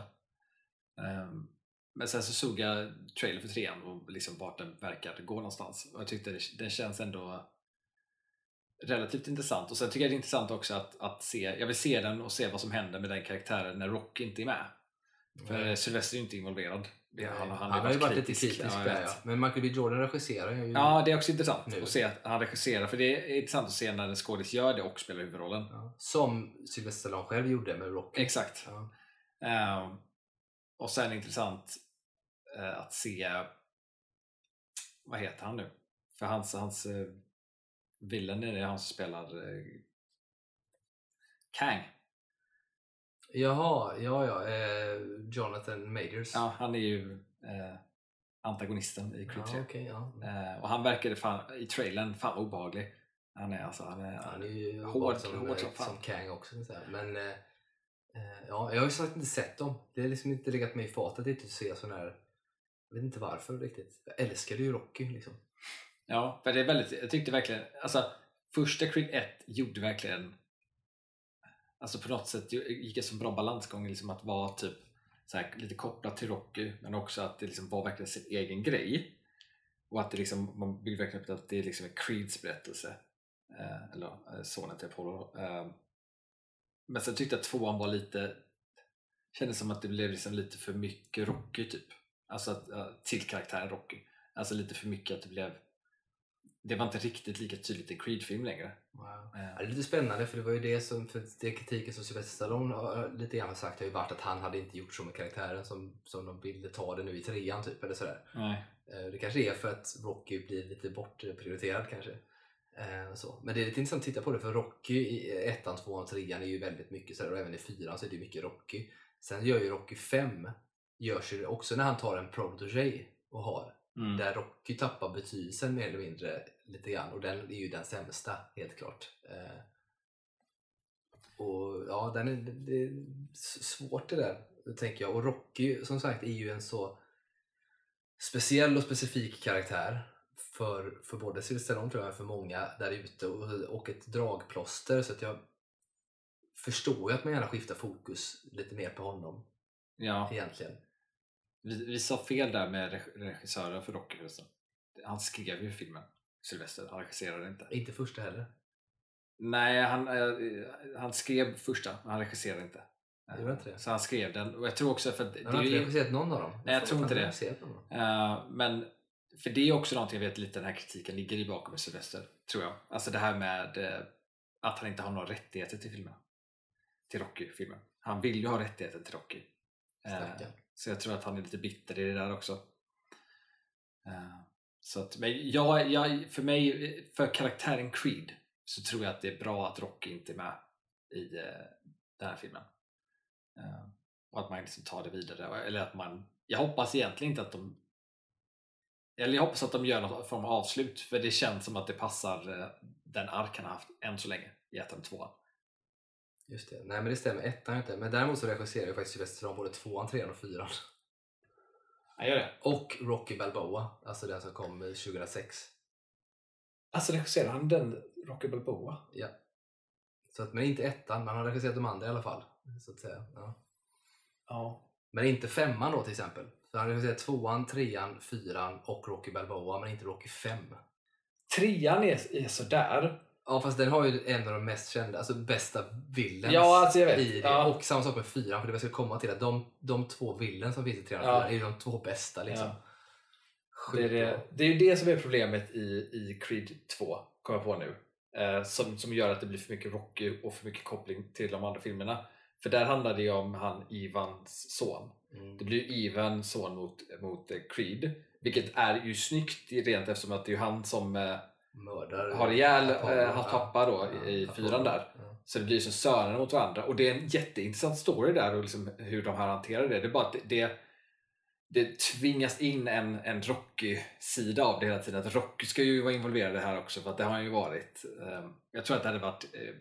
Um, men sen så såg jag trailer för trean och liksom vart den verkar gå någonstans. Och jag tyckte det, den känns ändå relativt intressant. Och sen tycker jag det är intressant också att, att se, jag vill se den och se vad som händer med den karaktären när Rock inte är med. För Nej. Sylvester är ju inte involverad. Det- Han, har har ju varit lite kritisk. Ja, där ja. Men Michael B Jordan regisserar ju. Ja, det är också intressant Nu. att se att han regisserar. För det är intressant att se när en skådis gör det och spelar huvudrollen. Ja. Som Sylvester Stallone själv gjorde med Rocky. Exakt. Ehm, och sen intressant eh, att se vad heter han nu? För hans, hans uh, villen är han som spelar uh, Kang. Jaha, ja ja. Eh, Jonathan Majors. Ja, han är ju eh, antagonisten i Creed 3. ja, okej, ja. Eh, och han verkade fan, i trailern fan obehaglig. Han är alltså, han är, Han är ju Hård- som, hård eh, som som Kang också. Men eh, eh, ja, jag har ju sagt inte sett dem. Det har liksom inte legat mig i fatet att se sån här. Jag vet inte varför riktigt. Jag älskade ju Rocky liksom. Ja, för det är väldigt, jag tyckte verkligen, alltså första Creed 1 gjorde verkligen Alltså på något sätt gick det som bra balansgång liksom att vara typ så här, lite kopplad till Rocky men också att det liksom var verkligen sin egen grej. Och att det liksom, man bygger verkligen upp att det är liksom en Creeds berättelse. Eh, eller eh, sonen till Apollo. Eh, men sen tyckte jag att tvåan var lite kändes som att det blev liksom lite för mycket Rocky typ. Alltså att, eh, till karaktären Rocky. Alltså lite för mycket att det blev det var inte riktigt lika tydligt i Creed-film längre Wow. Eh, Ja, det är lite spännande för det var ju det som, för det kritiken som Sylvester Stallone har, lite grann har sagt har ju varit att han hade inte gjort så med karaktären som, som de ville ta det nu i trean typ eller sådär. nej. Eh, Det kanske är för att Rocky blir lite bortprioriterad kanske. Eh, Så. Men det är lite intressant att titta på det för Rocky i ettan, tvåan, trean är ju väldigt mycket sådär och även i fyran så är det mycket Rocky. Sen gör ju Rocky 5 görs ju också när han tar en protege och har. Mm. Där Rocky tappar betydelsen mer eller mindre lite grann och den är ju den sämsta helt klart. Eh, och ja, den är, det- är svårt det där tänker jag. Och Rocky som sagt är ju en så speciell och specifik karaktär för, för både Sylvester tror jag, för många där ute och, och ett dragplåster så att jag förstår ju att man gärna skiftar fokus lite mer på honom Ja, egentligen. Vi, vi sa fel där med reg- regissören för Rocky förresten. Han skrev ju filmen, Sylvester, han regisserade inte. Inte första heller. Nej, han, eh, han skrev första, men han regisserade inte. Gjorde han inte det? Så han skrev den och jag tror också för att Han har inte regisserat någon av dem. Nej, jag tror inte det. eh, men för det är också någonting jag vet lite den här kritiken ligger i bakom med Sylvester, tror jag. Alltså det här med eh, att han inte har några rättigheter till filmen. Till Rocky-filmen. Han vill ju ha rättigheter till Rocky. Stackarn. Så jag tror att han är lite bitter i det där också. Eh, så att, men jag, jag, för mig, för karaktären Creed så tror jag att det är bra att Rocky inte är med i eh, den här filmen. Eh, och att man liksom tar det vidare. Eller att man, jag hoppas egentligen inte att de eller jag hoppas att de gör något form av avslut för det känns som att det passar den ark han har haft än så länge i ettan och tvåan. Just det. Nej men det stämmer, ettan inte. Men däremot så regisserar ju faktiskt Sylvester Stallone både tvåan, trean och fyran. Han gör det? Och Rocky Balboa, alltså den som kom eh, 2006. Alltså regisserar han den Rocky Balboa? Ja. Så att, men inte ettan, men han har regisserat de andra i alla fall. Så att säga. Ja. Ja. Men inte femman då till exempel. Så han har regisserat tvåan, trean, fyran och Rocky Balboa, men inte Rocky 5. Trean är, är sådär. Ja fast den har ju en av de mest kända, alltså bästa villens Ja, alltså jag vet. i det. Ja. Och samma sak med fyran, för det jag ska komma till att de, de två villen som finns i trean och Ja. fyran är ju de två bästa liksom. Ja. Det är, det, det är ju det som är problemet i, i Creed 2, kommer jag på nu. Eh, som, som gör att det blir för mycket Rocky och för mycket koppling till de andra filmerna. För där handlar det ju om han Ivans son. Mm. Det blir ju Ivan son mot, mot eh, Creed. Vilket är ju snyggt rent eftersom att det är ju han som eh, Mördar. har ihjäl eh, pappa då Ja, i fyran där. ja. Så det blir som sönerna mot varandra och det är en jätteintressant story där och liksom hur de här hanterar det. Det är bara att det, det, det tvingas in en, en Rocky-sida av det hela tiden. Att Rocky ska ju vara involverad i det här också för att det har han ju varit. Ehm, Jag tror att det hade varit eh,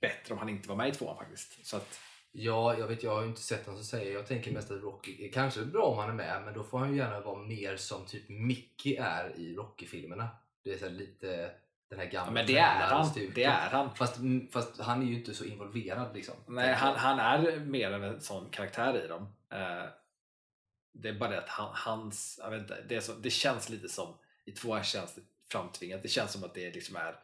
bättre om han inte var med i tvåan faktiskt. Så att, Ja, jag vet, jag har ju inte sett någon som säger. Jag tänker mest att Rocky, kanske är bra om han är med, men då får han ju gärna vara mer som typ Mickey är i Rocky-filmerna. Det är så lite den här gamla ja, men det är han. Det är han. Fast, mm, fast han är ju inte så involverad liksom. Nej, han, han är mer än en sån karaktär i dem. Eh, det är bara det att han, hans, jag vet inte, det, så, det känns lite som, i tvåan känns det framtvingat. Det känns som att det liksom är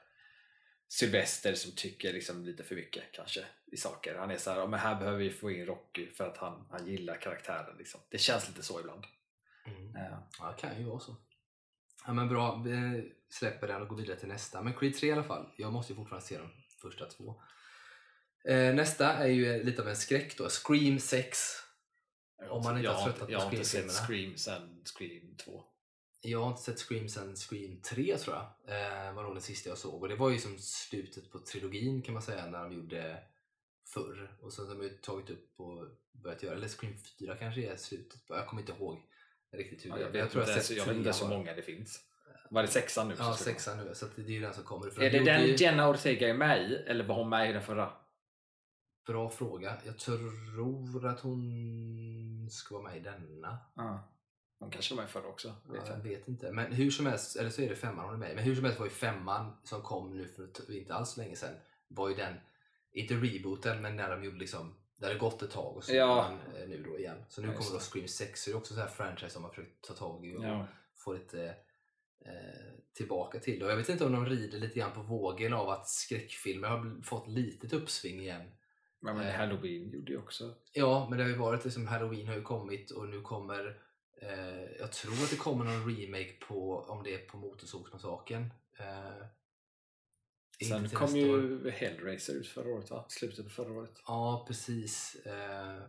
Sylvester som tycker liksom lite för mycket kanske i saker. Han är så här, "Ja, men här behöver vi få in Rocky för att han, han gillar karaktären. Liksom. Det känns lite så ibland. Mm. Eh, Ja, det kan ju vara så. Ja, men bra, vi släpper den och går vidare till nästa. Men Creed 3 i alla fall. Jag måste ju fortfarande se de första två. Eh, nästa är ju lite av en skräck då. Scream 6. Om man inte jag har tröttnat på Jag har inte sett. Scream sen Scream 2. Jag har inte sett Scream sen Scream 3 tror jag. Eh, var nog den sista jag såg. Och det var ju som slutet på trilogin kan man säga när de gjorde förr. Och sen har de ju tagit upp och börjat göra, eller Scream 4 kanske är slutet på. Jag kommer inte ihåg riktigt hur Ja, det jag är. vet tror inte, jag, sett jag vet inte bara. många det finns. Var det sexan nu? Ja, sexan nu. Så att det är ju den som kommer. För Är de det den gjorde ju- Jenna Ortega är med i eller var hon med i den förra? Bra fråga. Jag tror att hon ska vara med i denna. Ja. Hon kanske var med i förra också. Ja, Vet jag jag. vet inte. Men hur som helst, eller så är det femman hon är med i. Men hur som helst var ju femman som kom nu för inte alls så länge sedan. Var ju den, inte rebooten, men när de gjorde liksom det hade gått ett tag och så Ja. man eh, nu då igen. Så nu Ja, kommer då det. Scream 6, så det är också så här franchise som man försökt ta tag i och Ja. få lite eh, tillbaka till. Och jag vet inte om de rider lite grann på vågen av att skräckfilmer har fått litet uppsving igen. Men, men Eh. Halloween gjorde ju också... Ja, men det har ju varit liksom Halloween har ju kommit och nu kommer eh, jag tror att det kommer någon remake på om det är på Motorsågsmassakern. Eh, Sen kom nästa år. ju Hellraiser ut förra året va? Slutet på förra året. Ja, precis. Eh,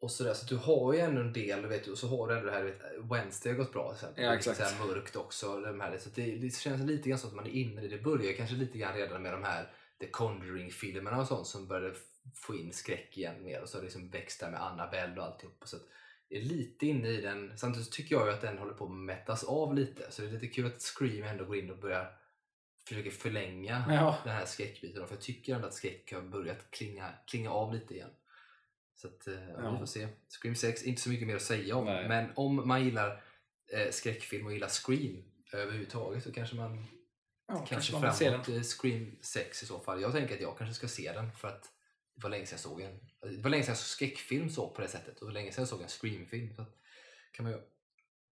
och sådär. Så du har ju ändå en del, vet du, och så har du ändå det här, vet, Wednesday har gått bra till exempel. Ja, Det är exakt. Så här mörkt också. De här, så det, det känns lite grann som att man är inne i det. Det börjar kanske lite grann redan med de här The Conjuring-filmerna och sånt som började få in skräck igen mer och så har det liksom växt där med Annabelle och alltihop. Så att det är lite inne i den. Samtidigt så tycker jag ju att den håller på att mättas av lite. Så det är lite kul att Scream ändå går in och börjar försöka förlänga Ja. den här skräckbiten. För jag tycker ändå att skräck har börjat klinga, klinga av lite igen. Så att, eh, Ja. vi får se. Scream 6, inte så mycket mer att säga om. Nej. Men om man gillar eh, skräckfilm och gillar Scream överhuvudtaget så kanske man Ja, kanske man vill se framåt eh, Scream 6 i så fall. Jag tänker att jag kanske ska se den för att det var länge sedan jag såg en. Det var länge sedan jag såg skräckfilm så på det sättet och det var länge sedan jag såg en Scream-film. Så kan man göra.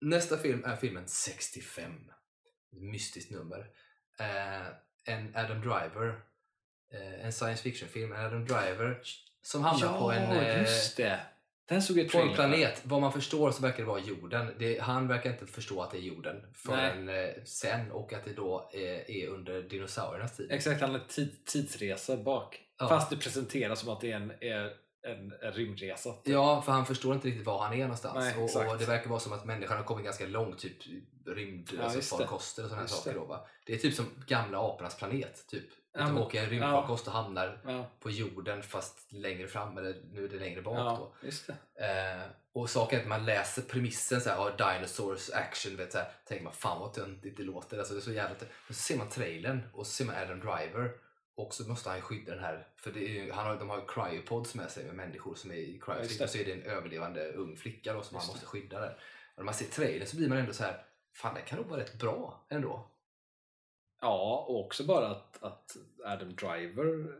Nästa film är filmen 65. Ett mystiskt nummer. Eh, en Adam Driver. Eh, en science fiction-film. En Adam Driver som hamnar ja, på en... eh, just det! Den såg jag på en planet. Vad man förstår så verkar det vara jorden. Det, han verkar inte förstå att det är jorden förrän eh, sen och att det då eh, är under dinosauriernas tid. Exakt, han har tid, tidsresa bak. Ja. Fast det presenteras som att det är en, är en, en rymdresa. Ja, för han förstår inte riktigt var han är någonstans. Nej, och, och Det verkar vara som att människan har kommit ganska långt, typ rymd, Ja, alltså farkoster och sådana saker. det. Då, va? Det är typ som gamla apornas planet. Typ. Ja, de åker en rymdfarkost och hamnar Ja, på jorden fast längre fram, eller nu är det längre bak. då. ja det. Eh, och saken är att man läser premissen så här, oh, dinosaurs action, vet, så här, tänker man fan vad töntigt det låter. Alltså, det är så jävla Men så ser man trailern och så ser man Adam Driver och så måste han skydda den här, för det ju- han har, de har ju cryopods med sig med människor som är i det. och så är det en överlevande ung flicka då, som han Just måste skydda där. Och när man ser trailern så blir man ändå så här, fan det kan nog vara rätt bra ändå. Ja, och också bara att, att Adam Driver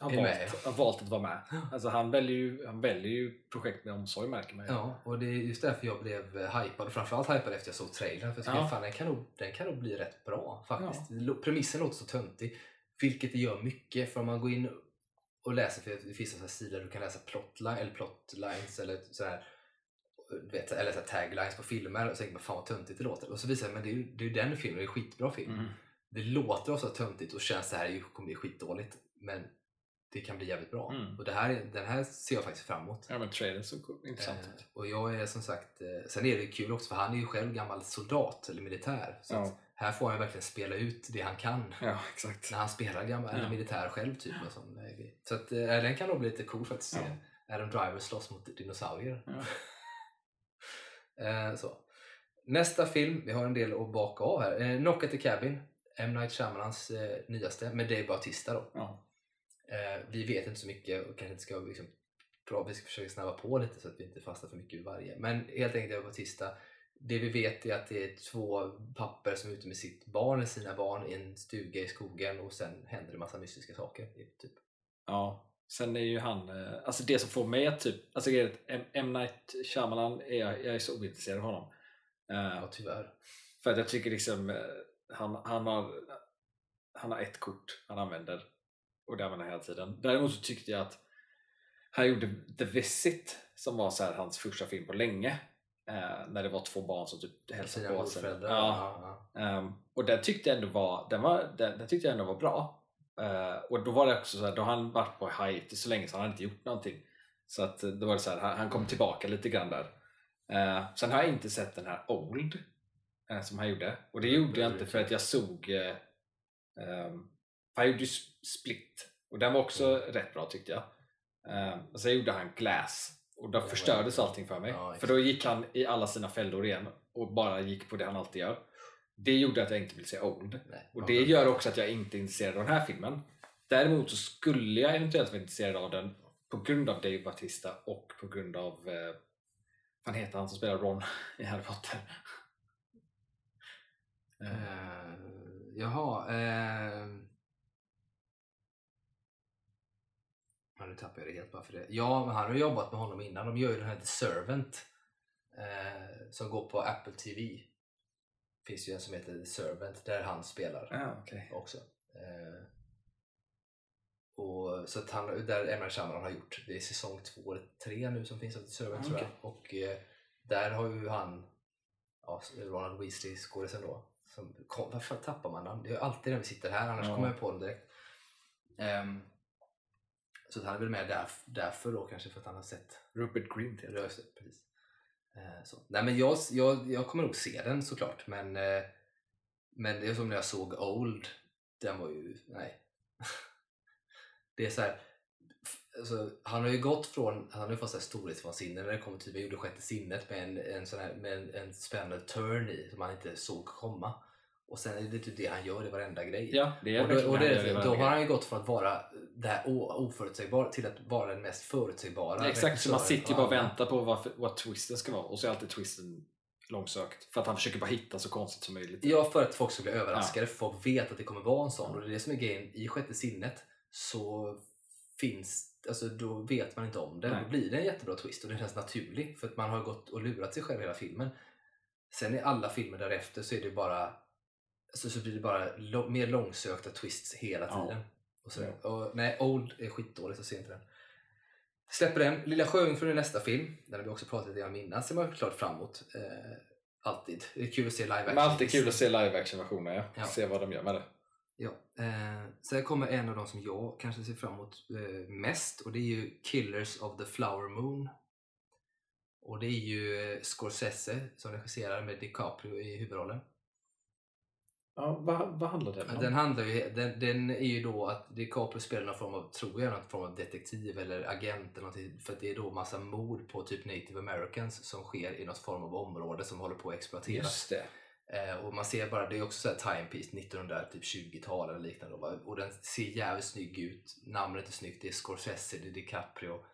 har valt, har valt att vara med. Alltså han väljer ju, han väljer ju projekt med omsorg märker man ju. Ja, och det är just därför jag blev hypad och framförallt hypad efter jag såg trailern. För jag tycker Ja. fan, den, kan nog, den kan nog bli rätt bra faktiskt. Lo- Premissen låter så töntig, vilket det gör mycket. För om man går in och läser, för det finns sådana sidor du kan läsa plotline, eller plotlines eller sådär, vet, eller så taglines på filmer och så tänker man fan vad töntigt det låter. Och så visar det sig men det är ju det är ju den filmen, det är en skitbra film. Mm. Det låter ofta töntigt och känns det här kommer bli skitdåligt. Men det kan bli jävligt bra. Mm. Och det här, är- den här ser jag faktiskt fram emot. Ja men trailern såg cool- intressant Eh, ut. och jag är som sagt, eh, sen är det kul också för han är ju själv gammal soldat eller militär. Så Ja. här får han verkligen spela ut det han kan. Ja exakt. När han spelar gammal, Ja. eller militär själv typ. Och sån, eh, så att, eh, den kan nog bli lite cool faktiskt. att Ja. Adam Driver slåss mot dinosaurier. Eh, så. Nästa film, vi har en del att baka av här. Eh, Knock at the Cabin, M. Night Shyamalans eh, nyaste med Dave Bautista då. Ja. Vi vet inte så mycket och kanske inte ska liksom, bra, vi ska försöka snabba på lite så att vi inte fastnar för mycket i varje. Men helt enkelt Dave Bautista, det vi vet är att det är två papper som är ute med sitt barn, eller sina barn, i en stuga i skogen och sen händer det massa mystiska saker. Typ. ja. Sen är ju han, eh, alltså det som får mig att typ, alltså grejen M. M. Night Shyamalan, är jag, jag är så ointresserad av honom. Eh, Ja, tyvärr. För att jag tycker liksom, eh, han, han, har, han har ett kort han använder och det använder han hela tiden. Däremot så tyckte jag att han gjorde The Visit som var så här hans första film på länge. Eh, när det var två barn som typ hälsade på sig. Ja, Ja, ja. Ehm, och den tyckte jag ändå var, den var, den, den tyckte jag ändå var bra. Eh, och då var det också så här, då han varit på hiatus så länge så han har inte gjort någonting. Så att eh, då var det så här, han, kom tillbaka lite grann där. Eh, sen har jag inte sett den här Old som han gjorde. Och det gjorde jag inte för att jag såg eh, ehm, han gjorde ju Split och den var också rätt bra tyckte jag. Eh, och sen gjorde han Glass och då förstördes allting för mig. Ja, för då gick han i alla sina fällor igen och bara gick på det han alltid gör. Det gjorde att jag inte vill se Old. Nej, Och det gör också att jag inte är intresserad av den här filmen. Däremot så skulle jag eventuellt vara intresserad av den på grund av Dave Bautista och på grund av eh, vad heter han som spelar Ron i Harry Potter? Eh, jaha. Eh... Ja, nu tappar jag det helt bara för det. Ja, men han har jobbat med honom innan. De gör ju den här The Servant eh, som går på Apple TV. Finns ju en som heter The Servant där han spelar ah, okej. också. Eh, och, så att han, där. Night Shyamalan har gjort, det är säsong två eller tre nu som finns av The Servant tror jag. Och eh, där har ju han, ja, Ronald Weasley, skådisen då. Som, kom, varför tappar man namn? Det är alltid när vi sitter här, annars Ja. kommer jag på dem direkt. Ehm, så han är väl med där, därför då kanske för att han har sett Rupert Grint det, precis. Eh, så. Nej, men jag, jag, jag kommer nog se den såklart, men, eh, men det är som när jag såg Old. Den var ju, nej. det är så här, alltså, han har ju gått från, han har ju fått storhetsvansinne när det kommer till, vi gjorde sjätte sinnet med en, en, sån här, med en, en spännande turn i som han inte såg komma. Och sen är det typ det han gör i varenda grej. Ja, det är och då, och det, gör i då har han ju gått från att vara det här oförutsägbara till att vara den mest förutsägbara. Exakt, så man sitter ju bara och väntar på vad, vad twisten ska vara och så är alltid twisten långsökt. För att han försöker bara hitta så konstigt som möjligt. Ja, för att folk ska bli överraskade. För folk vet att det kommer vara en sån. Och det är det som är grejen. I sjätte sinnet så finns Alltså då vet man inte om det. Nej. Då blir det en jättebra twist och den känns naturlig. För att man har gått och lurat sig själv hela filmen. Sen i alla filmer därefter så är det bara alltså, så blir det bara lo- mer långsökta twists hela tiden. Och så, och, nej, Old är skitdåligt, jag ser inte den. Släpper den. Lilla Sjöjungfrun är nästa film. Den har vi också pratat lite om innan. Ser man klart fram emot. Eh, alltid. Det är kul att se live action. Men alltid kul att se live action versioner ja. Ja. Se vad de gör med det. Ja. Eh, sen kommer en av de som jag kanske ser fram emot eh, mest och det är ju Killers of the Flower Moon. Och det är ju eh, Scorsese som regisserar med DiCaprio i huvudrollen. Ja, vad, vad handlar den om? Den, handlar ju, den, den är ju då att DiCaprio spelar någon form av, tror jag, någon form av detektiv eller agent eller någonting. För att det är då massa mord på typ native americans som sker i något form av område som håller på att exploateras. Just det. Eh, och man ser bara, det är också så här timepiece 1920-tal eller liknande. Och den ser jävligt snygg ut. Namnet är snyggt, det är Scorsese, det är DiCaprio.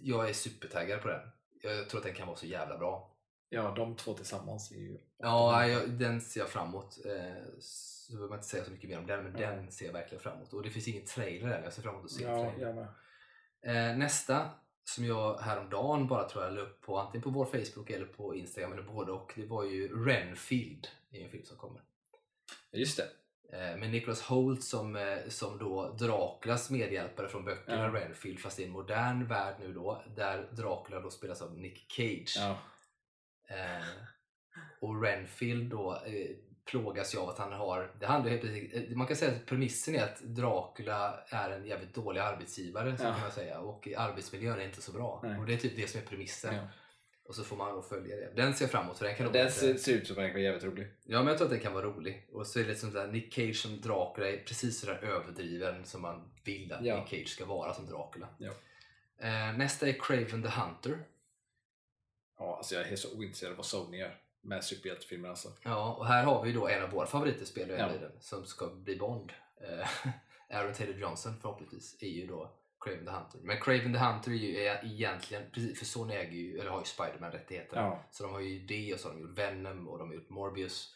Jag är supertaggad på den. Jag tror att den kan vara så jävla bra. Ja, de två tillsammans är ju... Ja, jag, den ser jag fram emot. Eh, så behöver man inte säga så mycket mer om den, men Ja. den ser jag verkligen fram emot. Och det finns ingen trailer än, jag ser fram emot att se Ja, trailer. jag med. Eh, nästa som jag häromdagen bara tror jag la upp på antingen på vår Facebook eller på Instagram eller både och. Det var ju Renfield. Det är en film som kommer. Just det. Eh, med Nicholas Hoult som, som då Draculas medhjälpare från böckerna Ja. Renfield fast i en modern värld nu då där Dracula då spelas av Nick Cage. Ja. Eh, och Renfield då, eh, plågas ju av att han har... Det handlar helt enkelt- man kan säga att premissen är att Dracula är en jävligt dålig arbetsgivare, så Ja. kan man säga. Och arbetsmiljön är inte så bra. Nej. Och det är typ det som är premissen. Ja. Och så får man då följa det. Den ser jag fram emot, för den kan Den inte- ser, ser ut som en jävligt rolig. Ja, men jag tror att den kan vara rolig. Och så är det liksom där, Nick Cage som Dracula är precis sådär överdriven som man vill att Ja. Nick Cage ska vara som Dracula. Eh, nästa är Craven the Hunter. Ja, alltså jag är så ointresserad av vad Sony gör med superhjältefilmer alltså. Ja, och här har vi då en av våra favoriter Ja. som ska bli Bond. Eh, Aaron Taylor Johnson förhoppningsvis är ju då Craven the Hunter. Men Craven the Hunter är ju egentligen, precis, för Sony äger ju, eller har ju Spiderman rättigheterna. Ja. Så de har ju det och så har de gjort Venom och de har gjort Morbius.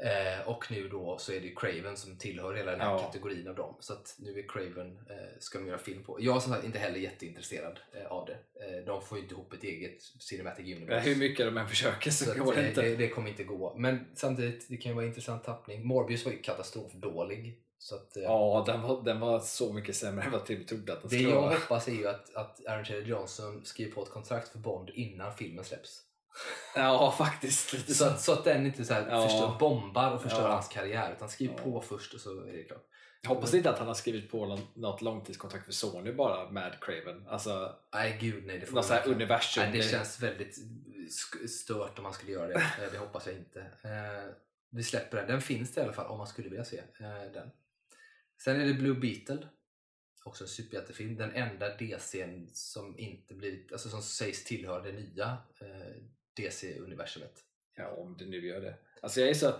Eh, och nu då så är det Craven som tillhör hela den här Ja. kategorin av dem. Så att nu är Craven, eh, ska de göra film på. Jag är som sagt inte heller jätteintresserad eh, av det. Eh, de får ju inte ihop ett eget Cinematic Universe. Hur mycket de än försöker så, Så går det eh, inte. det, det kommer inte gå. Men samtidigt, det kan ju vara en intressant tappning. Morbius var ju katastrofdålig. Så att, eh, Ja, den var, den var så mycket sämre än vad Tim trodde att den det skulle jag vara. hoppas är ju att, att Aaron Taylor Johnson skriver på ett kontrakt för Bond innan filmen släpps. Ja, faktiskt. Lite Så så. att, den inte så här Ja. förstör, bombar och förstör Ja. hans karriär. Utan skriv Ja. på först och så är det klart. Jag hoppas inte att han har skrivit på något långtidskontrakt för Sony bara med Craven. Alltså, Nej gud nej. Det, får något så här universum. nej, det känns väldigt stört om man skulle göra det. Eh, det hoppas jag inte. Eh, vi släpper den. Den finns det i alla fall om man skulle vilja se eh, den. Sen är det Blue Beetle. Också en superhjältefilm. Den enda DCn som inte blivit, alltså som sägs tillhöra det nya eh, DC-universumet. Ja, om det nu gör det. Alltså jag är så...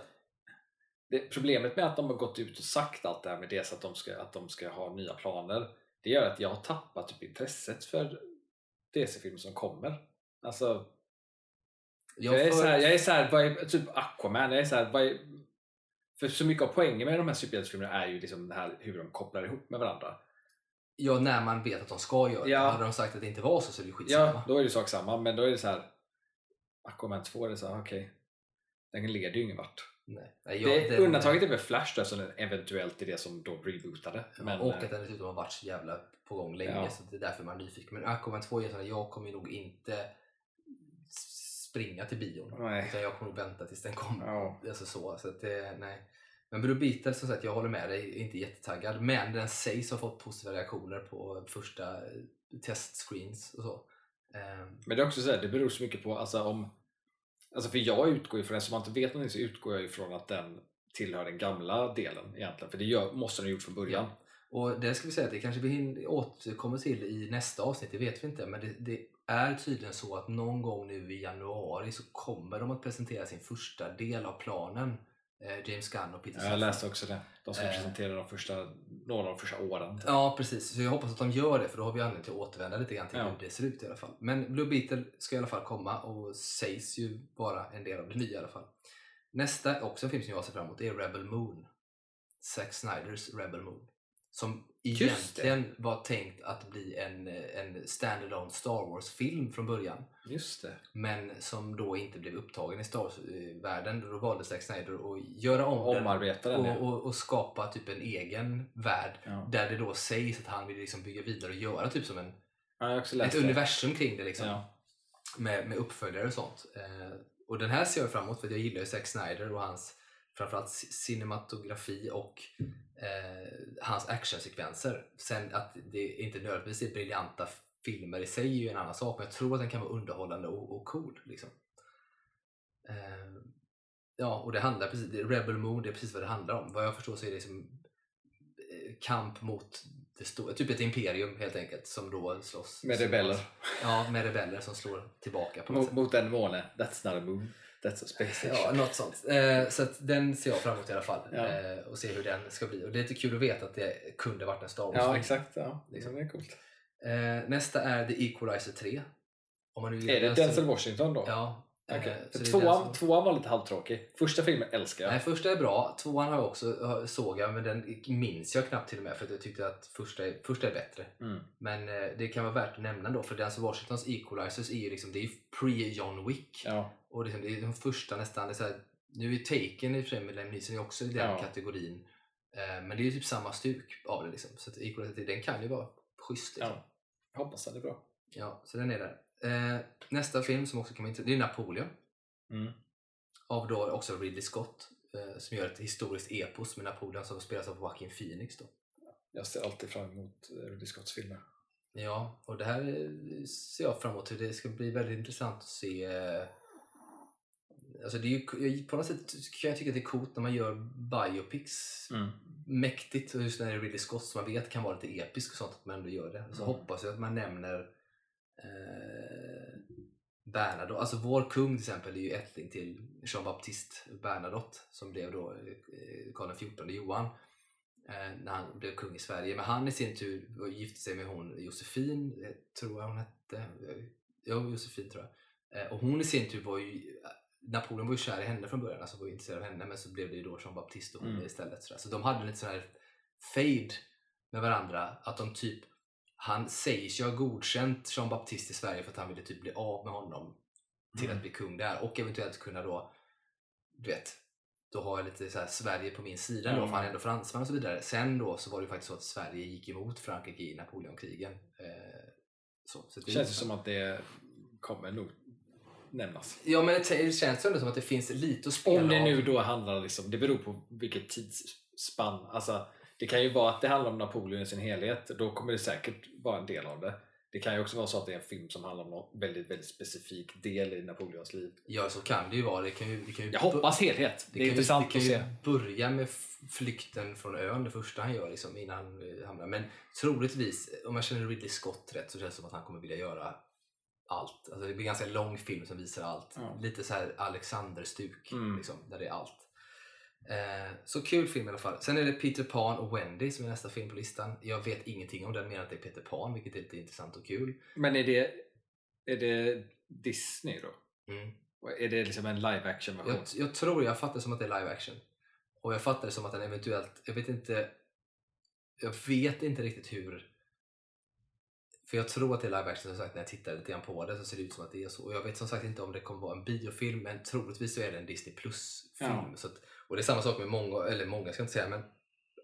Det, problemet med att de har gått ut och sagt allt det här med det, att de, ska, att de ska ha nya planer, det gör att jag har tappat typ intresset för DC-filmer som kommer. Alltså, jag, är får- så här, jag är så här, är, typ Aquaman, jag är så här, vad är, för så mycket av poängen med de här superhjältefilmerna är ju liksom det här, hur de kopplar ihop med varandra. Ja, när man vet att de ska göra det. Ja. Hade de sagt att det inte var så så är det skitsamma. Ja, då är det sak samma, men då är det så här Aquaman 2 är det så här, okej, den leder ju ingen vart. Nej. Nej, jag- det, den- undantaget är väl Flash då, som eventuellt är det som då rebootade. Ja, Men, och eh, att den dessutom har varit så jävla på gång länge Ja. så det är därför man är nyfiken. Men Aquaman 2 är sån här, jag kommer nog inte springa till bion. Nej. Utan jag kommer nog vänta tills den kommer. Ja. Alltså så, så att det, nej. Men Blue Beetle som sagt, jag håller med dig, inte jättetaggad. Men den sägs ha fått positiva reaktioner på första eh, testscreens och så. Ehm, Men det är också så här, det beror så mycket på alltså om Alltså för jag utgår ju från, eftersom man inte vet någonting så utgår jag ifrån att den tillhör den gamla delen egentligen. För det gör, måste den ha gjort från början. Och det ska vi säga att det kanske vi återkommer till i nästa avsnitt, det vet vi inte. Men det, det är tydligen så att någon gång nu i januari så kommer de att presentera sin första del av planen. Eh, James Gunn och Peter Jag Safran. läste också det. De ska Eh. presentera de första, några av de första åren. Ja precis, så jag hoppas att de gör det för då har vi anledning till att återvända lite grann till Ja. hur det ser ut i alla fall. Men Blue Beetle ska i alla fall komma och sägs ju vara en del av det nya i alla fall. Nästa, också en film som jag ser fram emot, är Rebel Moon. Zack Snyders Rebel Moon. Som egentligen var tänkt att bli en, en standalone Star Wars-film från början. Just det. Men som då inte blev upptagen i Star Wars-världen. Då valde Zack Snyder att göra om den Omarbeta den. och, ja. och, och skapa typ en egen värld Ja. där det då sägs att han vill liksom bygga vidare och göra typ som en, ett det. universum kring det liksom. Ja. Med, med uppföljare och sånt. Eh, och den här ser jag fram emot för jag gillar ju Zack Snyder och hans framförallt cinematografi och eh, hans actionsekvenser. Sen att det inte nödvändigtvis är briljanta filmer i sig är ju en annan sak men jag tror att den kan vara underhållande och, och cool. Liksom. Eh, ja, och det handlar precis, Rebel Moon, det är precis vad det handlar om. Vad jag förstår så är det liksom kamp mot det stora, typ ett imperium helt enkelt som då slåss. Med rebeller. Ja, med rebeller som slår tillbaka på något Mot, mot en måne. That's not a moon. That's a space station. Ja, något sånt. Eh, så den ser jag fram emot i alla fall. Ja. Eh, och se hur den ska bli. Och det är lite kul att veta att det kunde varit en Star Wars. Ja, exakt. Ja. Liksom. Det är coolt. Eh, nästa är The Equalizer 3. Om man nu Är det Denzel Washington då? Ja. är Tvåan, som- tvåan var lite halvtråkig. Första filmen älskar jag. Nej, första är bra. Tvåan har jag också såg jag, men den minns jag knappt till och med för att jag tyckte att första är, första är bättre. Mm. Men det kan vara värt att nämna då, för Denzel Washingtons Equalizers är ju liksom, det är pre-John Wick. Ja. Och liksom, det är de första nästan, det är så här, nu är Taken i och för sig med Liam Neeson är också i den Ja. kategorin. Eh, men det är ju typ samma stuk av det liksom. Så att Equalizer, den kan ju vara schysst. Liksom. ja. Jag hoppas den är bra. Ja, så den är där. Eh, nästa film som också kan vara intressant, det är Napoleon. Mm. Av då också Ridley Scott. eh, som gör ett historiskt epos med Napoleon som spelas av Joaquin Phoenix. Då. Jag ser alltid fram emot eh, Ridley Scotts filmer. Ja, och det här eh, ser jag fram emot. Det ska bli väldigt intressant att se. Alltså det är ju, på något sätt kan jag tycka att det är coolt när man gör biopics. Mäktigt, och just när det är Ridley Scott som man vet kan vara lite episk och sånt, att man ändå gör det. Så Mm. hoppas jag att man nämner eh, Bernadotte. Alltså vår kung till exempel är ju ättling till Jean Baptiste Bernadotte som blev då eh, Karl XIV Johan eh, när han blev kung i Sverige. Men han i sin tur gifte sig med hon Josefin, eh, tror jag hon hette. Jo, Josefin tror jag. Eh, och hon i sin tur var ju Napoleon var ju kär i henne från början, alltså var ju intresserad av henne men så blev det ju då Jean Baptiste och hon Mm. istället. Så, så de hade lite sån här fade med varandra. Att de typ, han säger sig ha godkänt Jean Baptiste i Sverige för att han ville typ bli av med honom till Mm. att bli kung där och eventuellt kunna då, du vet, då har jag lite så Sverige på min sida då, Mm. för han är ändå fransman och så vidare. Sen då så var det ju faktiskt så att Sverige gick emot Frankrike i Napoleonkrigen. Eh, så, så Det känns ju som att det kommer nog nämnas. Ja men det, det känns ändå som att det finns lite att spela Om det nu då handlar, liksom, det beror på vilket tidsspann. Alltså, det kan ju vara att det handlar om Napoleon i sin helhet. Då kommer det säkert vara en del av det. Det kan ju också vara så att det är en film som handlar om någon väldigt, väldigt specifik del i Napoleons liv. Ja så kan det ju vara. Det kan ju, det kan ju Jag hoppas helhet. Det, är kan intressant ju, det att kan se. ju börja med flykten från ön, det första han gör liksom, innan han hamnar. Men troligtvis, om jag känner Ridley Scott rätt så känns det som att han kommer vilja göra allt. Alltså, det blir en ganska lång film som visar allt. Ja. Lite så här Alexander-stuk, Mm. liksom, där det är allt. Eh, så kul film i alla fall. Sen är det Peter Pan och Wendy som är nästa film på listan. Jag vet ingenting om den mer än att det är Peter Pan, vilket är lite intressant och kul. Men är det, är det Disney då? Mm. Är det liksom en live action version? Jag, jag tror jag fattar det som att det är live action. Och jag fattar det som att den eventuellt, jag vet inte, jag vet inte riktigt hur för jag tror att det är live action som sagt när jag tittar lite grann på det så ser det ut som att det är så. Och jag vet som sagt inte om det kommer vara en biofilm men troligtvis så är det en Disney plus film. Ja. Och det är samma sak med många, eller många ska jag inte säga men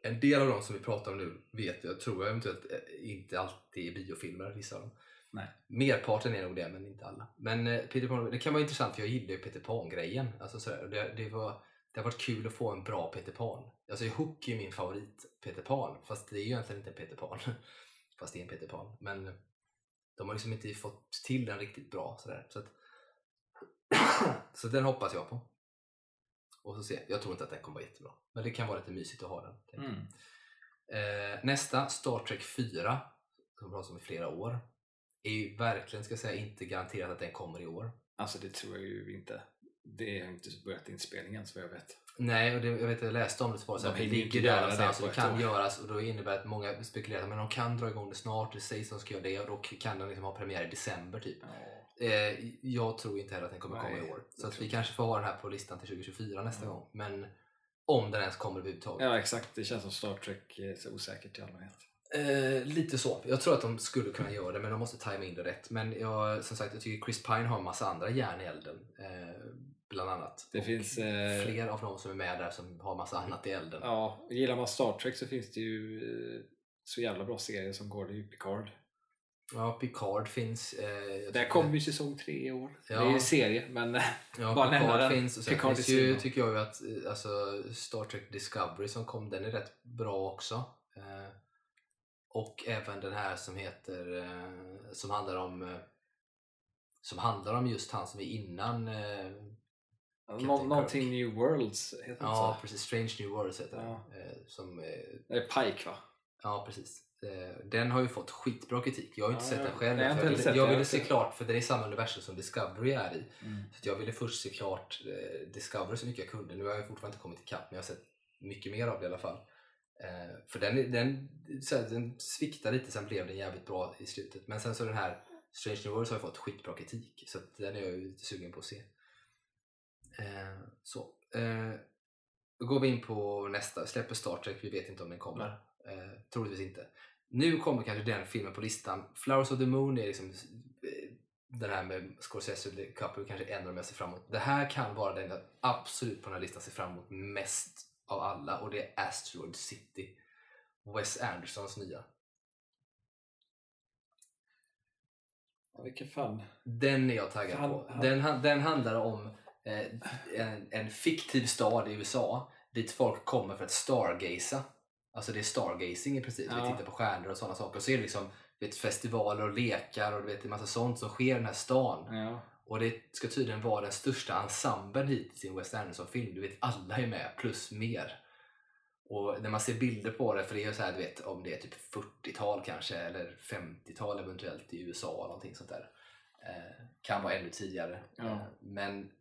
en del av dem som vi pratar om nu vet jag, tror jag eventuellt eh, inte alltid är biofilmer, vissa av dem. Nej. Merparten är nog det, men inte alla. Men eh, Peter Pan, det kan vara intressant för jag gillar ju Peter Pan-grejen. Alltså sådär. Det, det, var, det har varit kul att få en bra Peter Pan. Alltså Hook är min favorit Peter Pan, fast det är ju egentligen inte Peter Pan. Fast det är en Peter Pan. Men de har liksom inte fått till den riktigt bra. Sådär. Så, att, så den hoppas jag på. Och så se. Jag tror inte att den kommer vara jättebra. Men det kan vara lite mysigt att ha den. Mm. Eh, nästa, Star Trek 4, som pratas om i flera år, är ju verkligen, ska jag säga, inte garanterat att den kommer i år. Alltså det tror jag ju inte. Det har inte börjat inspelningen så jag vet. Nej, och det, jag vet jag läste om det så att det ligger där någonstans och det kan år. göras och då innebär det att många spekulerar att men de kan dra igång det snart, det sägs att de ska göra det och då kan den liksom ha premiär i december typ. Eh, jag tror inte heller att den kommer komma Nej, i år. Så att vi kanske får ha den här på listan till 2024 nästa Mm. gång. Men om den ens kommer överhuvudtaget. Ja exakt, det känns som Star Trek är så osäkert i allmänhet. Eh, lite så. Jag tror att de skulle kunna göra det men de måste tajma in det rätt. Men jag, som sagt, jag tycker Chris Pine har en massa andra järn i elden. Eh, bland annat. Det Och finns... Eh, fler av de som är med där som har massa annat i elden. Ja, gillar man Star Trek så finns det ju eh, så jävla bra serier som går. Det är ju Picard. Ja, Picard finns. Eh, Där kommer ju säsong tre i år. Ja. Det är ju en serie men eh, Ja, Bara Picard den. finns och sen Picard finns ju, tycker jag ju att eh, alltså, Star Trek Discovery som kom, den är rätt bra också. Eh, och även den här som heter, eh, som handlar om eh, som handlar om just han som är innan nå- någonting New Worlds heter det Ja, så. precis. Strange New Worlds heter den. Ja. Eh, som, eh, Det är Pike va? ja, precis. Eh, Den har ju fått skitbra kritik. Jag har ju inte Ja, sett den själv. Nej, jag jag ville, sett jag den. ville Jag se sett- klart, för den är samma universum som Discovery är i. Mm. Så att jag ville först se klart Discovery så mycket jag kunde. Nu har jag fortfarande inte kommit ikapp men jag har sett mycket mer av det i alla fall. För den, den, den sviktade lite, sen blev den jävligt bra i slutet. Men sen så den här Strange New Worlds har ju fått skitbra kritik så att den är jag ju lite sugen på att se. Eh, så. Eh, då går vi in på nästa. Vi släpper Star Trek, vi vet inte om den kommer. Eh, troligtvis inte. Nu kommer kanske den filmen på listan. Flowers of the Moon är liksom eh, den här med Scorsese och DiCaprio kanske en av de jag ser fram emot. Det här kan vara den jag absolut på den här listan ser fram emot mest av alla och det är Asteroid City. Wes Andersons nya. Ja, vilken fan. Den är jag taggad Han- på. han- Den, den handlar om en, en fiktiv stad i USA dit folk kommer för att stargaza. Alltså det är stargazing i princip. Ja. Vi tittar på stjärnor och sådana saker. Och så är det liksom vet, festivaler och lekar och vet, en massa sånt som sker i den här stan. Ja. Och det ska tydligen vara den största ensemblen hittills i en Wes Anderson-film. Du vet, alla är med, plus mer. Och när man ser bilder på det, för det är ju så här, du vet, om det är typ 40-tal kanske, eller 50-tal eventuellt i USA eller någonting sånt där. Eh, kan vara ännu tidigare. Ja. Eh, men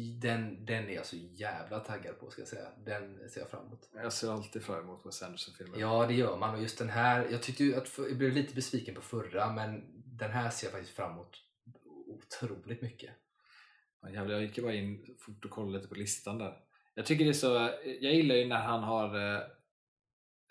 den, den är jag så jävla taggad på ska jag säga. Den ser jag fram emot. Jag ser alltid fram emot Wes Anderson-filmer. Ja, det gör man. Och just den här, jag tyckte ju att jag blev lite besviken på förra, men den här ser jag faktiskt fram emot otroligt mycket. Ja, jävlar, jag gick ju bara in fort och kollade lite på listan där. Jag tycker det är så, jag gillar ju när han har eh,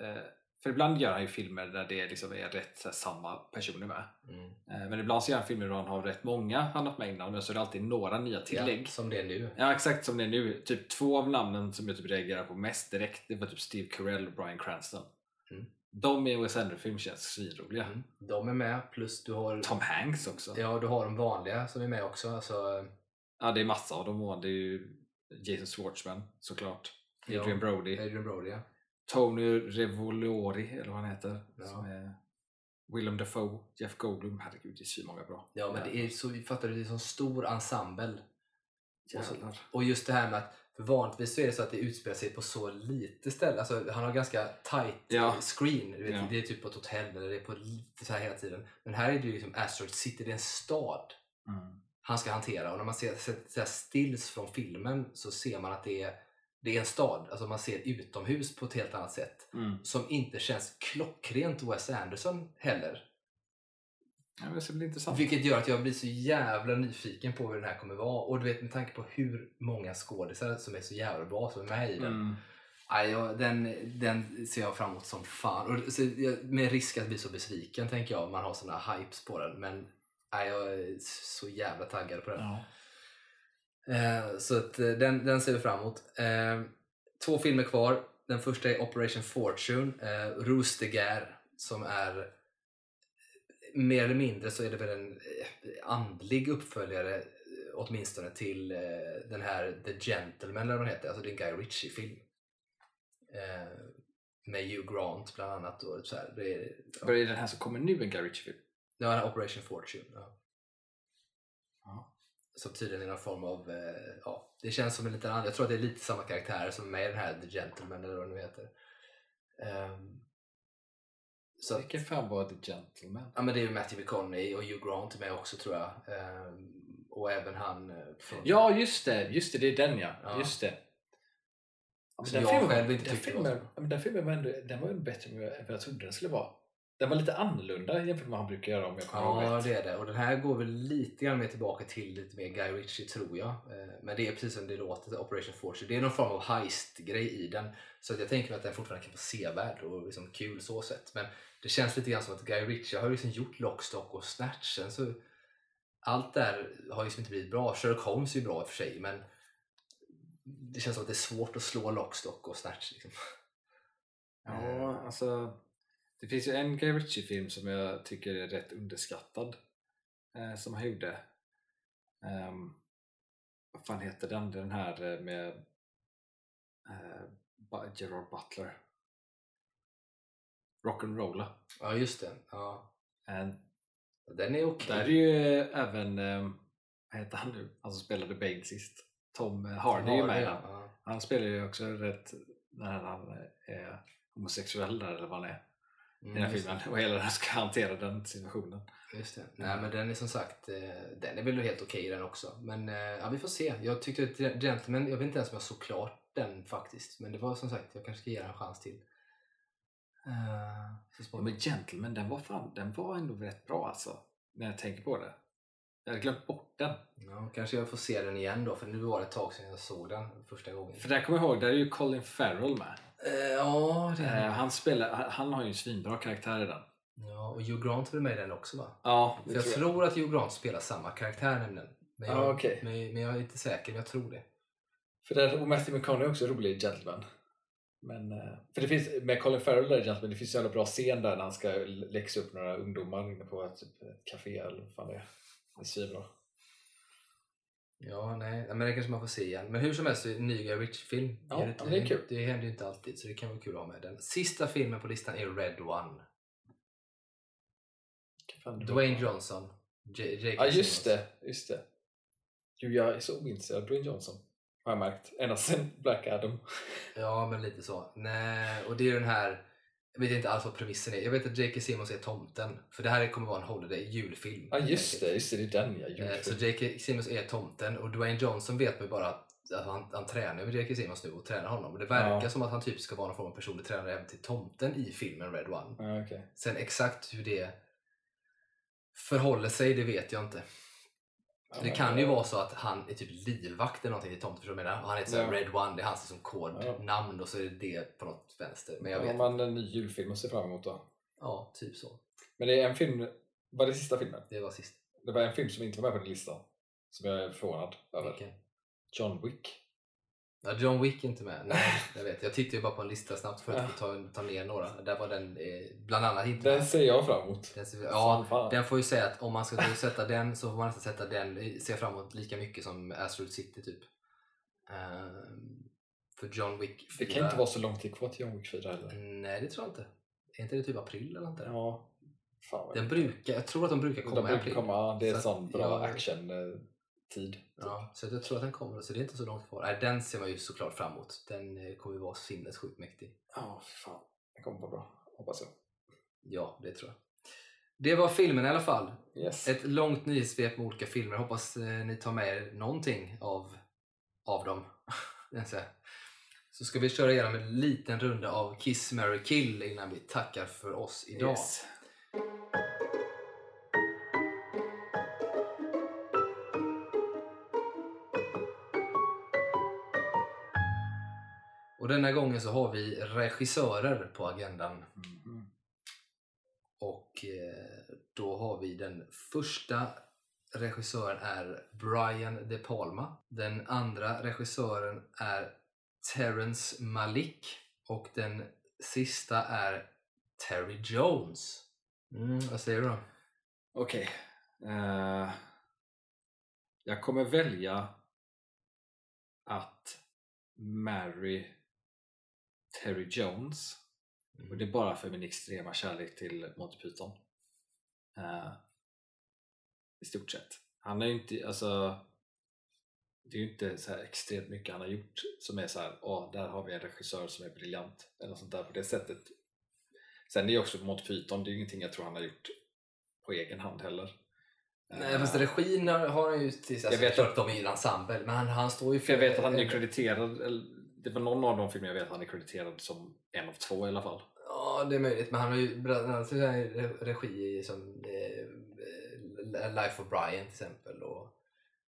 eh, för ibland gör han ju filmer där det liksom är rätt här, samma personer med. Mm. Eh, men ibland så gör han filmer där han har rätt många han haft med innan men så är det alltid några nya tillägg. Ja, som det är nu. Ja exakt som det är nu. Typ två av namnen som jag typ reagerar på mest direkt det var typ Steve Carell och Bryan Cranston. Mm. De i en Wes Anderson-film känns svinroliga. Mm. De är med, plus du har, Tom Hanks också. ja, du har de vanliga som är med också. Alltså, Ja, det är massa av dem. Det är ju Jason Schwartzman såklart. Ja. Adrian Brody. Adrian Brody. Ja. Tony Revolori eller vad han heter. Ja. Som är Willem Dafoe, Jeff Goldblum. Herregud, det är så många bra. ja, men det är så, fattar du, det är en sån stor ensemble. Och, så, och just det här med att för vanligtvis så är det så att det utspelar sig på så lite ställen. Alltså, han har ganska tight Ja. screen. Du vet, Ja. Det är typ på ett hotell eller det är på lite så här hela tiden. Men här är det ju liksom Asteroid City, det är en stad Mm. han ska hantera. Och när man ser, ser här stills från filmen så ser man att det är, det är en stad. Alltså man ser utomhus på ett helt annat sätt. Mm. Som inte känns klockrent Wes Anderson heller. Ja, det ska bli intressant. Vilket gör att jag blir så jävla nyfiken på hur den här kommer vara. Och du vet med tanke på hur många skådisar som är så jävla bra som är med i den. Mm. Jag, den, den ser jag fram emot som fan. Och, så, med risk att bli så besviken tänker jag man har såna hypes på den. Men nej, jag är så jävla taggad på den. Ja. Eh, så att, eh, den, den ser vi fram emot. Eh, två filmer kvar. Den första är Operation Fortune, eh, Guerre, som är mer eller mindre så är det väl en eh, andlig uppföljare eh, åtminstone till eh, den här The Gentleman eller vad den heter, alltså det är en Guy Ritchie-film. Eh, med Hugh Grant bland annat. Och så här. Det är, ja, Vad är den här som kommer nu en Guy Ritchie-film? det var en Operation Fortune. Ja. Som tydligen är någon form av, eh, ja, det känns som en liten annan, jag tror att det är lite samma karaktärer som med i den här The Gentleman eller vad den heter. Ehm, så Vilken fan var The Gentleman? ja men det är ju Matthew McConaughey och Hugh Grant med också tror jag. Ehm, och även han eh, från... Ja, just det! Just det, det är den ja. Ja. Just det. Men den filmen, den filmen, den filmen var ändå, den var ändå bättre än vad jag trodde den skulle vara. Den var lite annorlunda jämfört med vad han brukar göra om jag kommer ihåg Ja, rätt. det är det. Och den här går väl lite grann mer tillbaka till lite mer Guy Ritchie tror jag. Eh, Men det är precis som det låter, Operation Fortune. Det är någon form av heist-grej i den. Så att jag tänker att den fortfarande kan vara sevärd och liksom kul så sett. Men det känns lite grann som att Guy Ritchie har liksom gjort Lockstock och Snatch. Sen så, allt där har liksom inte blivit bra. Sherlock Holmes är ju bra i och för sig men det känns som att det är svårt att slå Lockstock och Snatch. Liksom. Ja, alltså. Det finns ju en Guy Ritchie-film som jag tycker är rätt underskattad. Eh, som han gjorde. Um, vad fan heter den? Den här eh, med eh, Gerard Butler. Rock'n'Rolla. Ja, just det. Ja. Eh, Den är okej. där är ju även, eh, vad heter han nu? Han som spelade Bane sist. Tom eh, Hardy är med ja. Han spelar ju också rätt när han eh, är homosexuell där eller vad han är i Mm, den här filmen och hela den ska hantera den situationen. Just det. Nej men den är som sagt, eh, den är väl helt okej den också. Men eh, ja, vi får se. Jag tyckte att Gentleman, jag vet inte ens om jag såg klart den faktiskt. Men det var som sagt, jag kanske ska ge den en chans till. Uh, Ja, men Gentleman, den var, fan, den var ändå rätt bra alltså. När jag tänker på det. Jag hade glömt bort den. ja, kanske jag får se den igen då, för nu var det ett tag sedan jag såg den första gången. För där kommer jag ihåg, där är ju Colin Farrell med. Eh, ja, det Eh, han, spelar, han- har ju en svinbra karaktär i den. ja, och Hugh Grant är väl med i den också va? Ja, För jag tror att Hugh Grant spelar samma karaktär nämligen. Men jag, Ja, okej. men, men jag är inte säker, men jag tror det. För där, och Matthew McConaughey är också rolig i Gentleman. Men, eh, för det finns, med Colin Farrell där i Gentleman, det finns en jävla bra scen där när han ska läxa upp några ungdomar inne på ett, typ, ett café eller vad fan det är. Det är svinbra. Ja, nej, men det kanske man får se igen. Men hur som helst, ny Guy Ritchie-film. Ja, det, ja, det är kul. Det händer ju inte alltid, så det kan vara kul att ha med den. Sista filmen på listan är Red One. Dwayne Johnson. J- J.K. Ja just det, just det. Jo, jag är så ointresserad av Dwayne Johnson. Har jag märkt. Ända sedan Black Adam. Ja, men lite så. Nej, och det är den här... Jag vet inte alls vad premissen är. Jag vet att J.K. Simmons är tomten. För det här kommer vara en holiday julfilm. Ja just det, just det, det är den jag Eh, Så gjorde. J.K. Simmons är tomten och Dwayne Johnson vet man ju bara att att han, han tränar med J.K. Simmons nu och tränar honom. Och det verkar Ja. som att han typ ska vara någon form av personlig tränare även till tomten i filmen Red One. Ja, okej. Sen exakt hur det förhåller sig, det vet jag inte. Det kan ju vara så att han är typ livvakt eller någonting till tomten, förstår du menar? Och han heter så här Ja. Red One, det är hans liksom kodnamn och så är det det på något vänster. Men jag vet Har man en ny julfilm att se fram emot då? Ja, typ så. Men det är en film, var det sista filmen? Det var sist. Det var en film som inte var med på din lista. Som jag är förvånad över. Vilken? John Wick. Ja, John Wick är inte med. Nej, jag vet. Jag tittade ju bara på en lista snabbt för att Ja. ta, ta ner några. Där var den eh, bland annat inte Den med. ser jag fram emot. Den ser, ja, den får ju säga att om man ska sätta den så får man nästan sätta den, se fram emot lika mycket som Asteroid City typ. Ehm, för John Wick Det kan 4 inte vara så lång tid kvar till John Wick 4 heller. Nej, det tror jag inte. Är inte det typ april eller där? Ja. Fan Den brukar, jag tror att de brukar komma De i brukar april. komma, det är Så sån bra jag- action-tid. Ja, så jag tror att den kommer, så det är inte så långt kvar. Nej, den ser man ju såklart fram emot. Den eh, kommer ju vara sinnessjukt mäktig. Ja, fy fan. Det kommer vara bra. Hoppas jag. Ja, det tror jag. Det var filmen i alla fall. Yes. Ett långt nyhetssvep med olika filmer. Hoppas eh, ni tar med er någonting av, av dem. Så ska vi köra igenom en liten runda av Kiss, Mary Kill innan vi tackar för oss idag. Yes. Denna gången så har vi regissörer på agendan. Mhm. Och eh, då har vi den första regissören är Brian De Palma. Den andra regissören är Terrence Malick. Och den sista är Terry Jones. Mm, vad säger du då? Okej. Eh, jag kommer välja att marry Terry Jones. Och det är bara för min extrema kärlek till Monty Python. Eh, I stort sett. Han är ju inte, alltså det är ju inte så här extremt mycket han har gjort som är så här, åh, där har vi en regissör som är briljant. Eller något sånt där på det sättet. Sen är ju också Monty Python, det är ju ingenting jag tror han har gjort på egen hand heller. Nej, Eh, fast regin har, han ju tills Jag jag vet att de är en ensemble, men han, han står ju För jag vet att han är krediterad, det var någon av de filmer jag vet han är krediterad som en av två i alla fall. Ja, det är möjligt, men han har ju bland annat regi i som eh, Life of Brian till exempel. Och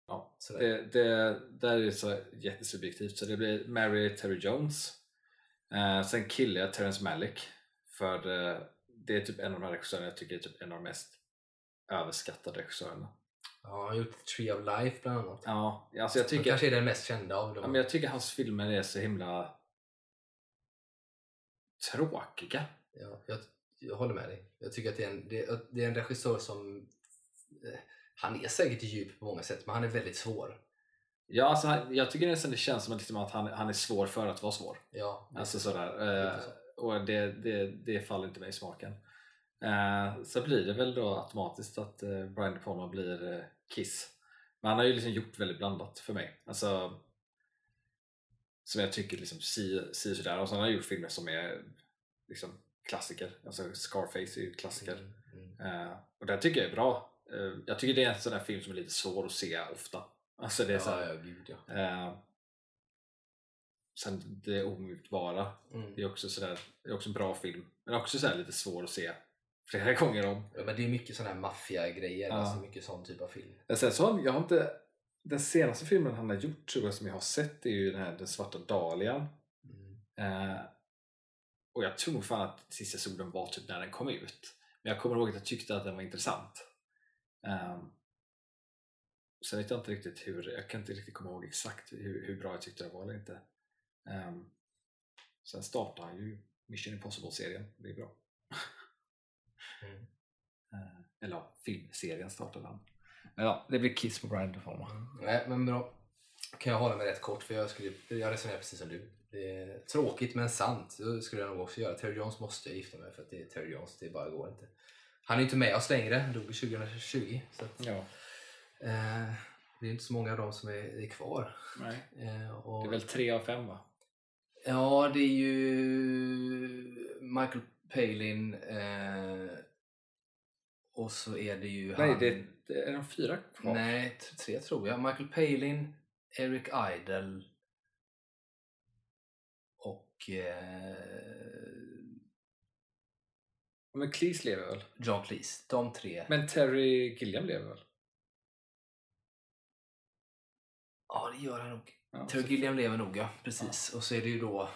Ja, sådär. Det, det, där är så jättesubjektivt så det blir Mary Terry Jones. Eh, sen killar jag Terrence Malick för eh, det är typ en av de här regissörerna jag tycker är typ en av de mest överskattade regissörerna. Ja, han har gjort Tree of Life bland annat. Ja, alltså jag Han tycker, kanske är den mest kända av dem. ja, men jag tycker hans filmer är så himla tråkiga. Ja, jag, jag håller med dig. Jag tycker att det är en, det, det är en regissör som... Eh, han är säkert djup på många sätt, men han är väldigt svår. Ja, alltså, han- jag tycker nästan det känns som att, liksom att han, han är svår för att vara svår. Ja, Alltså sådär. Eh, Lite så. och det, det, det faller inte mig i smaken. Eh, så blir det väl då automatiskt att eh, Brian De Palma blir eh, Kiss. Men han har ju liksom gjort väldigt blandat för mig. Alltså, som jag tycker liksom si, si sådär. Och sen har han gjort filmer som är liksom klassiker. Alltså Scarface är ju klassiker. Mm, mm. Eh, och den tycker jag är bra. Eh, jag tycker det är en sån där film som är lite svår att se ofta. Alltså det är så Ja, här, ja, ja. eh, Sen det omutbara Mm. det är också sådär, det är också en bra film. Men också sådär lite svår att se flera gånger om. Ja, men det är mycket sådana här maffiagrejer, Ja. alltså mycket sån typ av film. Men sen så jag har inte, den senaste filmen han har gjort tror jag som jag har sett är ju den här Den svarta dahlian. Mm. Eh, och jag tror fan att sista solen var typ när den kom ut. Men jag kommer ihåg att jag tyckte att den var intressant. Um, sen vet jag inte riktigt hur, jag kan inte riktigt komma ihåg exakt hur, hur bra jag tyckte det var eller inte. Um, sen startade han ju Mission Impossible-serien, det är bra. Mm. Eh, eller ja, filmserien startade han. Men ja, det blir Kiss på Brian De Palma. Nej, men bra. Kan jag hålla mig rätt kort för jag, skulle, jag resonerar precis som du. Det är tråkigt men sant. Det skulle jag nog också göra. Terry Jones måste jag gifta mig för att det är Terry Jones. Det bara går inte. Han är inte med oss längre. Han dog 2020. Så att, Ja, eh, det är inte så många av dem som är, är kvar. nej. Eh, och, Det är väl tre av fem va? Ja, det är ju Michael Palin eh, och så är det ju Nej, han... det, det är de fyra kvar. Nej, tre tror jag. Michael Palin, Eric Idle och eh, Men Cleese lever väl? John Cleese. De tre. Men Terry Gilliam lever väl? Ja, det gör han nog. Ja, Terry så- Gilliam lever nog, ja. Precis. Och så är det ju då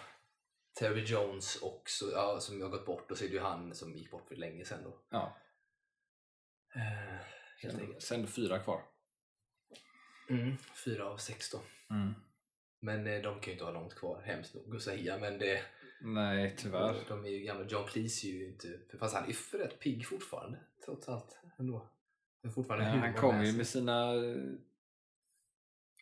Terry Jones också, ja, som har gått bort och så är det ju han som gick bort för länge sedan då. Ja, helt sen, sen fyra kvar. Mm, fyra av sex då. Mm. Men eh, de kan ju inte ha långt kvar, hemskt nog att säga. Men det, Nej, tyvärr. de är ju gamla. John Cleese är ju inte... Fast han är ju rätt pigg fortfarande, trots allt. Ändå. Han kommer ju med sina eh,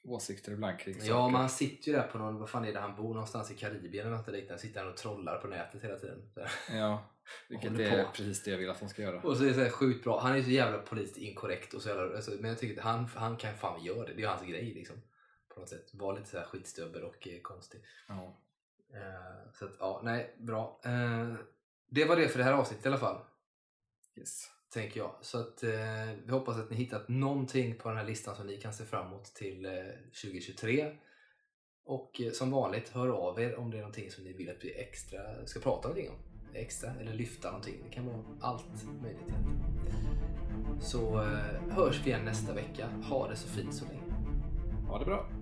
åsikter ibland kring Ja, saker. men han sitter ju där på någon, vad fan är det han bor någonstans i Karibien eller något liknande. Sitter han och trollar på nätet hela tiden. Så. Ja, vilket är på. precis det jag vill att de ska göra. Och så är det så här sjukt bra. Han är så jävla politiskt inkorrekt och så jävla, alltså, men jag tycker att han, han kan fan göra det. Det är ju hans grej liksom. På något sätt. Var lite så här skitstövel och eh, konstig. Ja. Eh, så att, ja, nej, bra. Eh, det var det för det här avsnittet i alla fall. Yes. Tänker jag. Så att eh, vi hoppas att ni hittat någonting på den här listan som ni kan se fram emot till eh, 2023. Och eh, som vanligt, hör av er om det är någonting som ni vill att vi extra ska prata någonting om. Extra, eller lyfta någonting. Det kan vara allt möjligt egentligen. Så eh, hörs vi igen nästa vecka. Ha det så fint så länge. Ha det bra.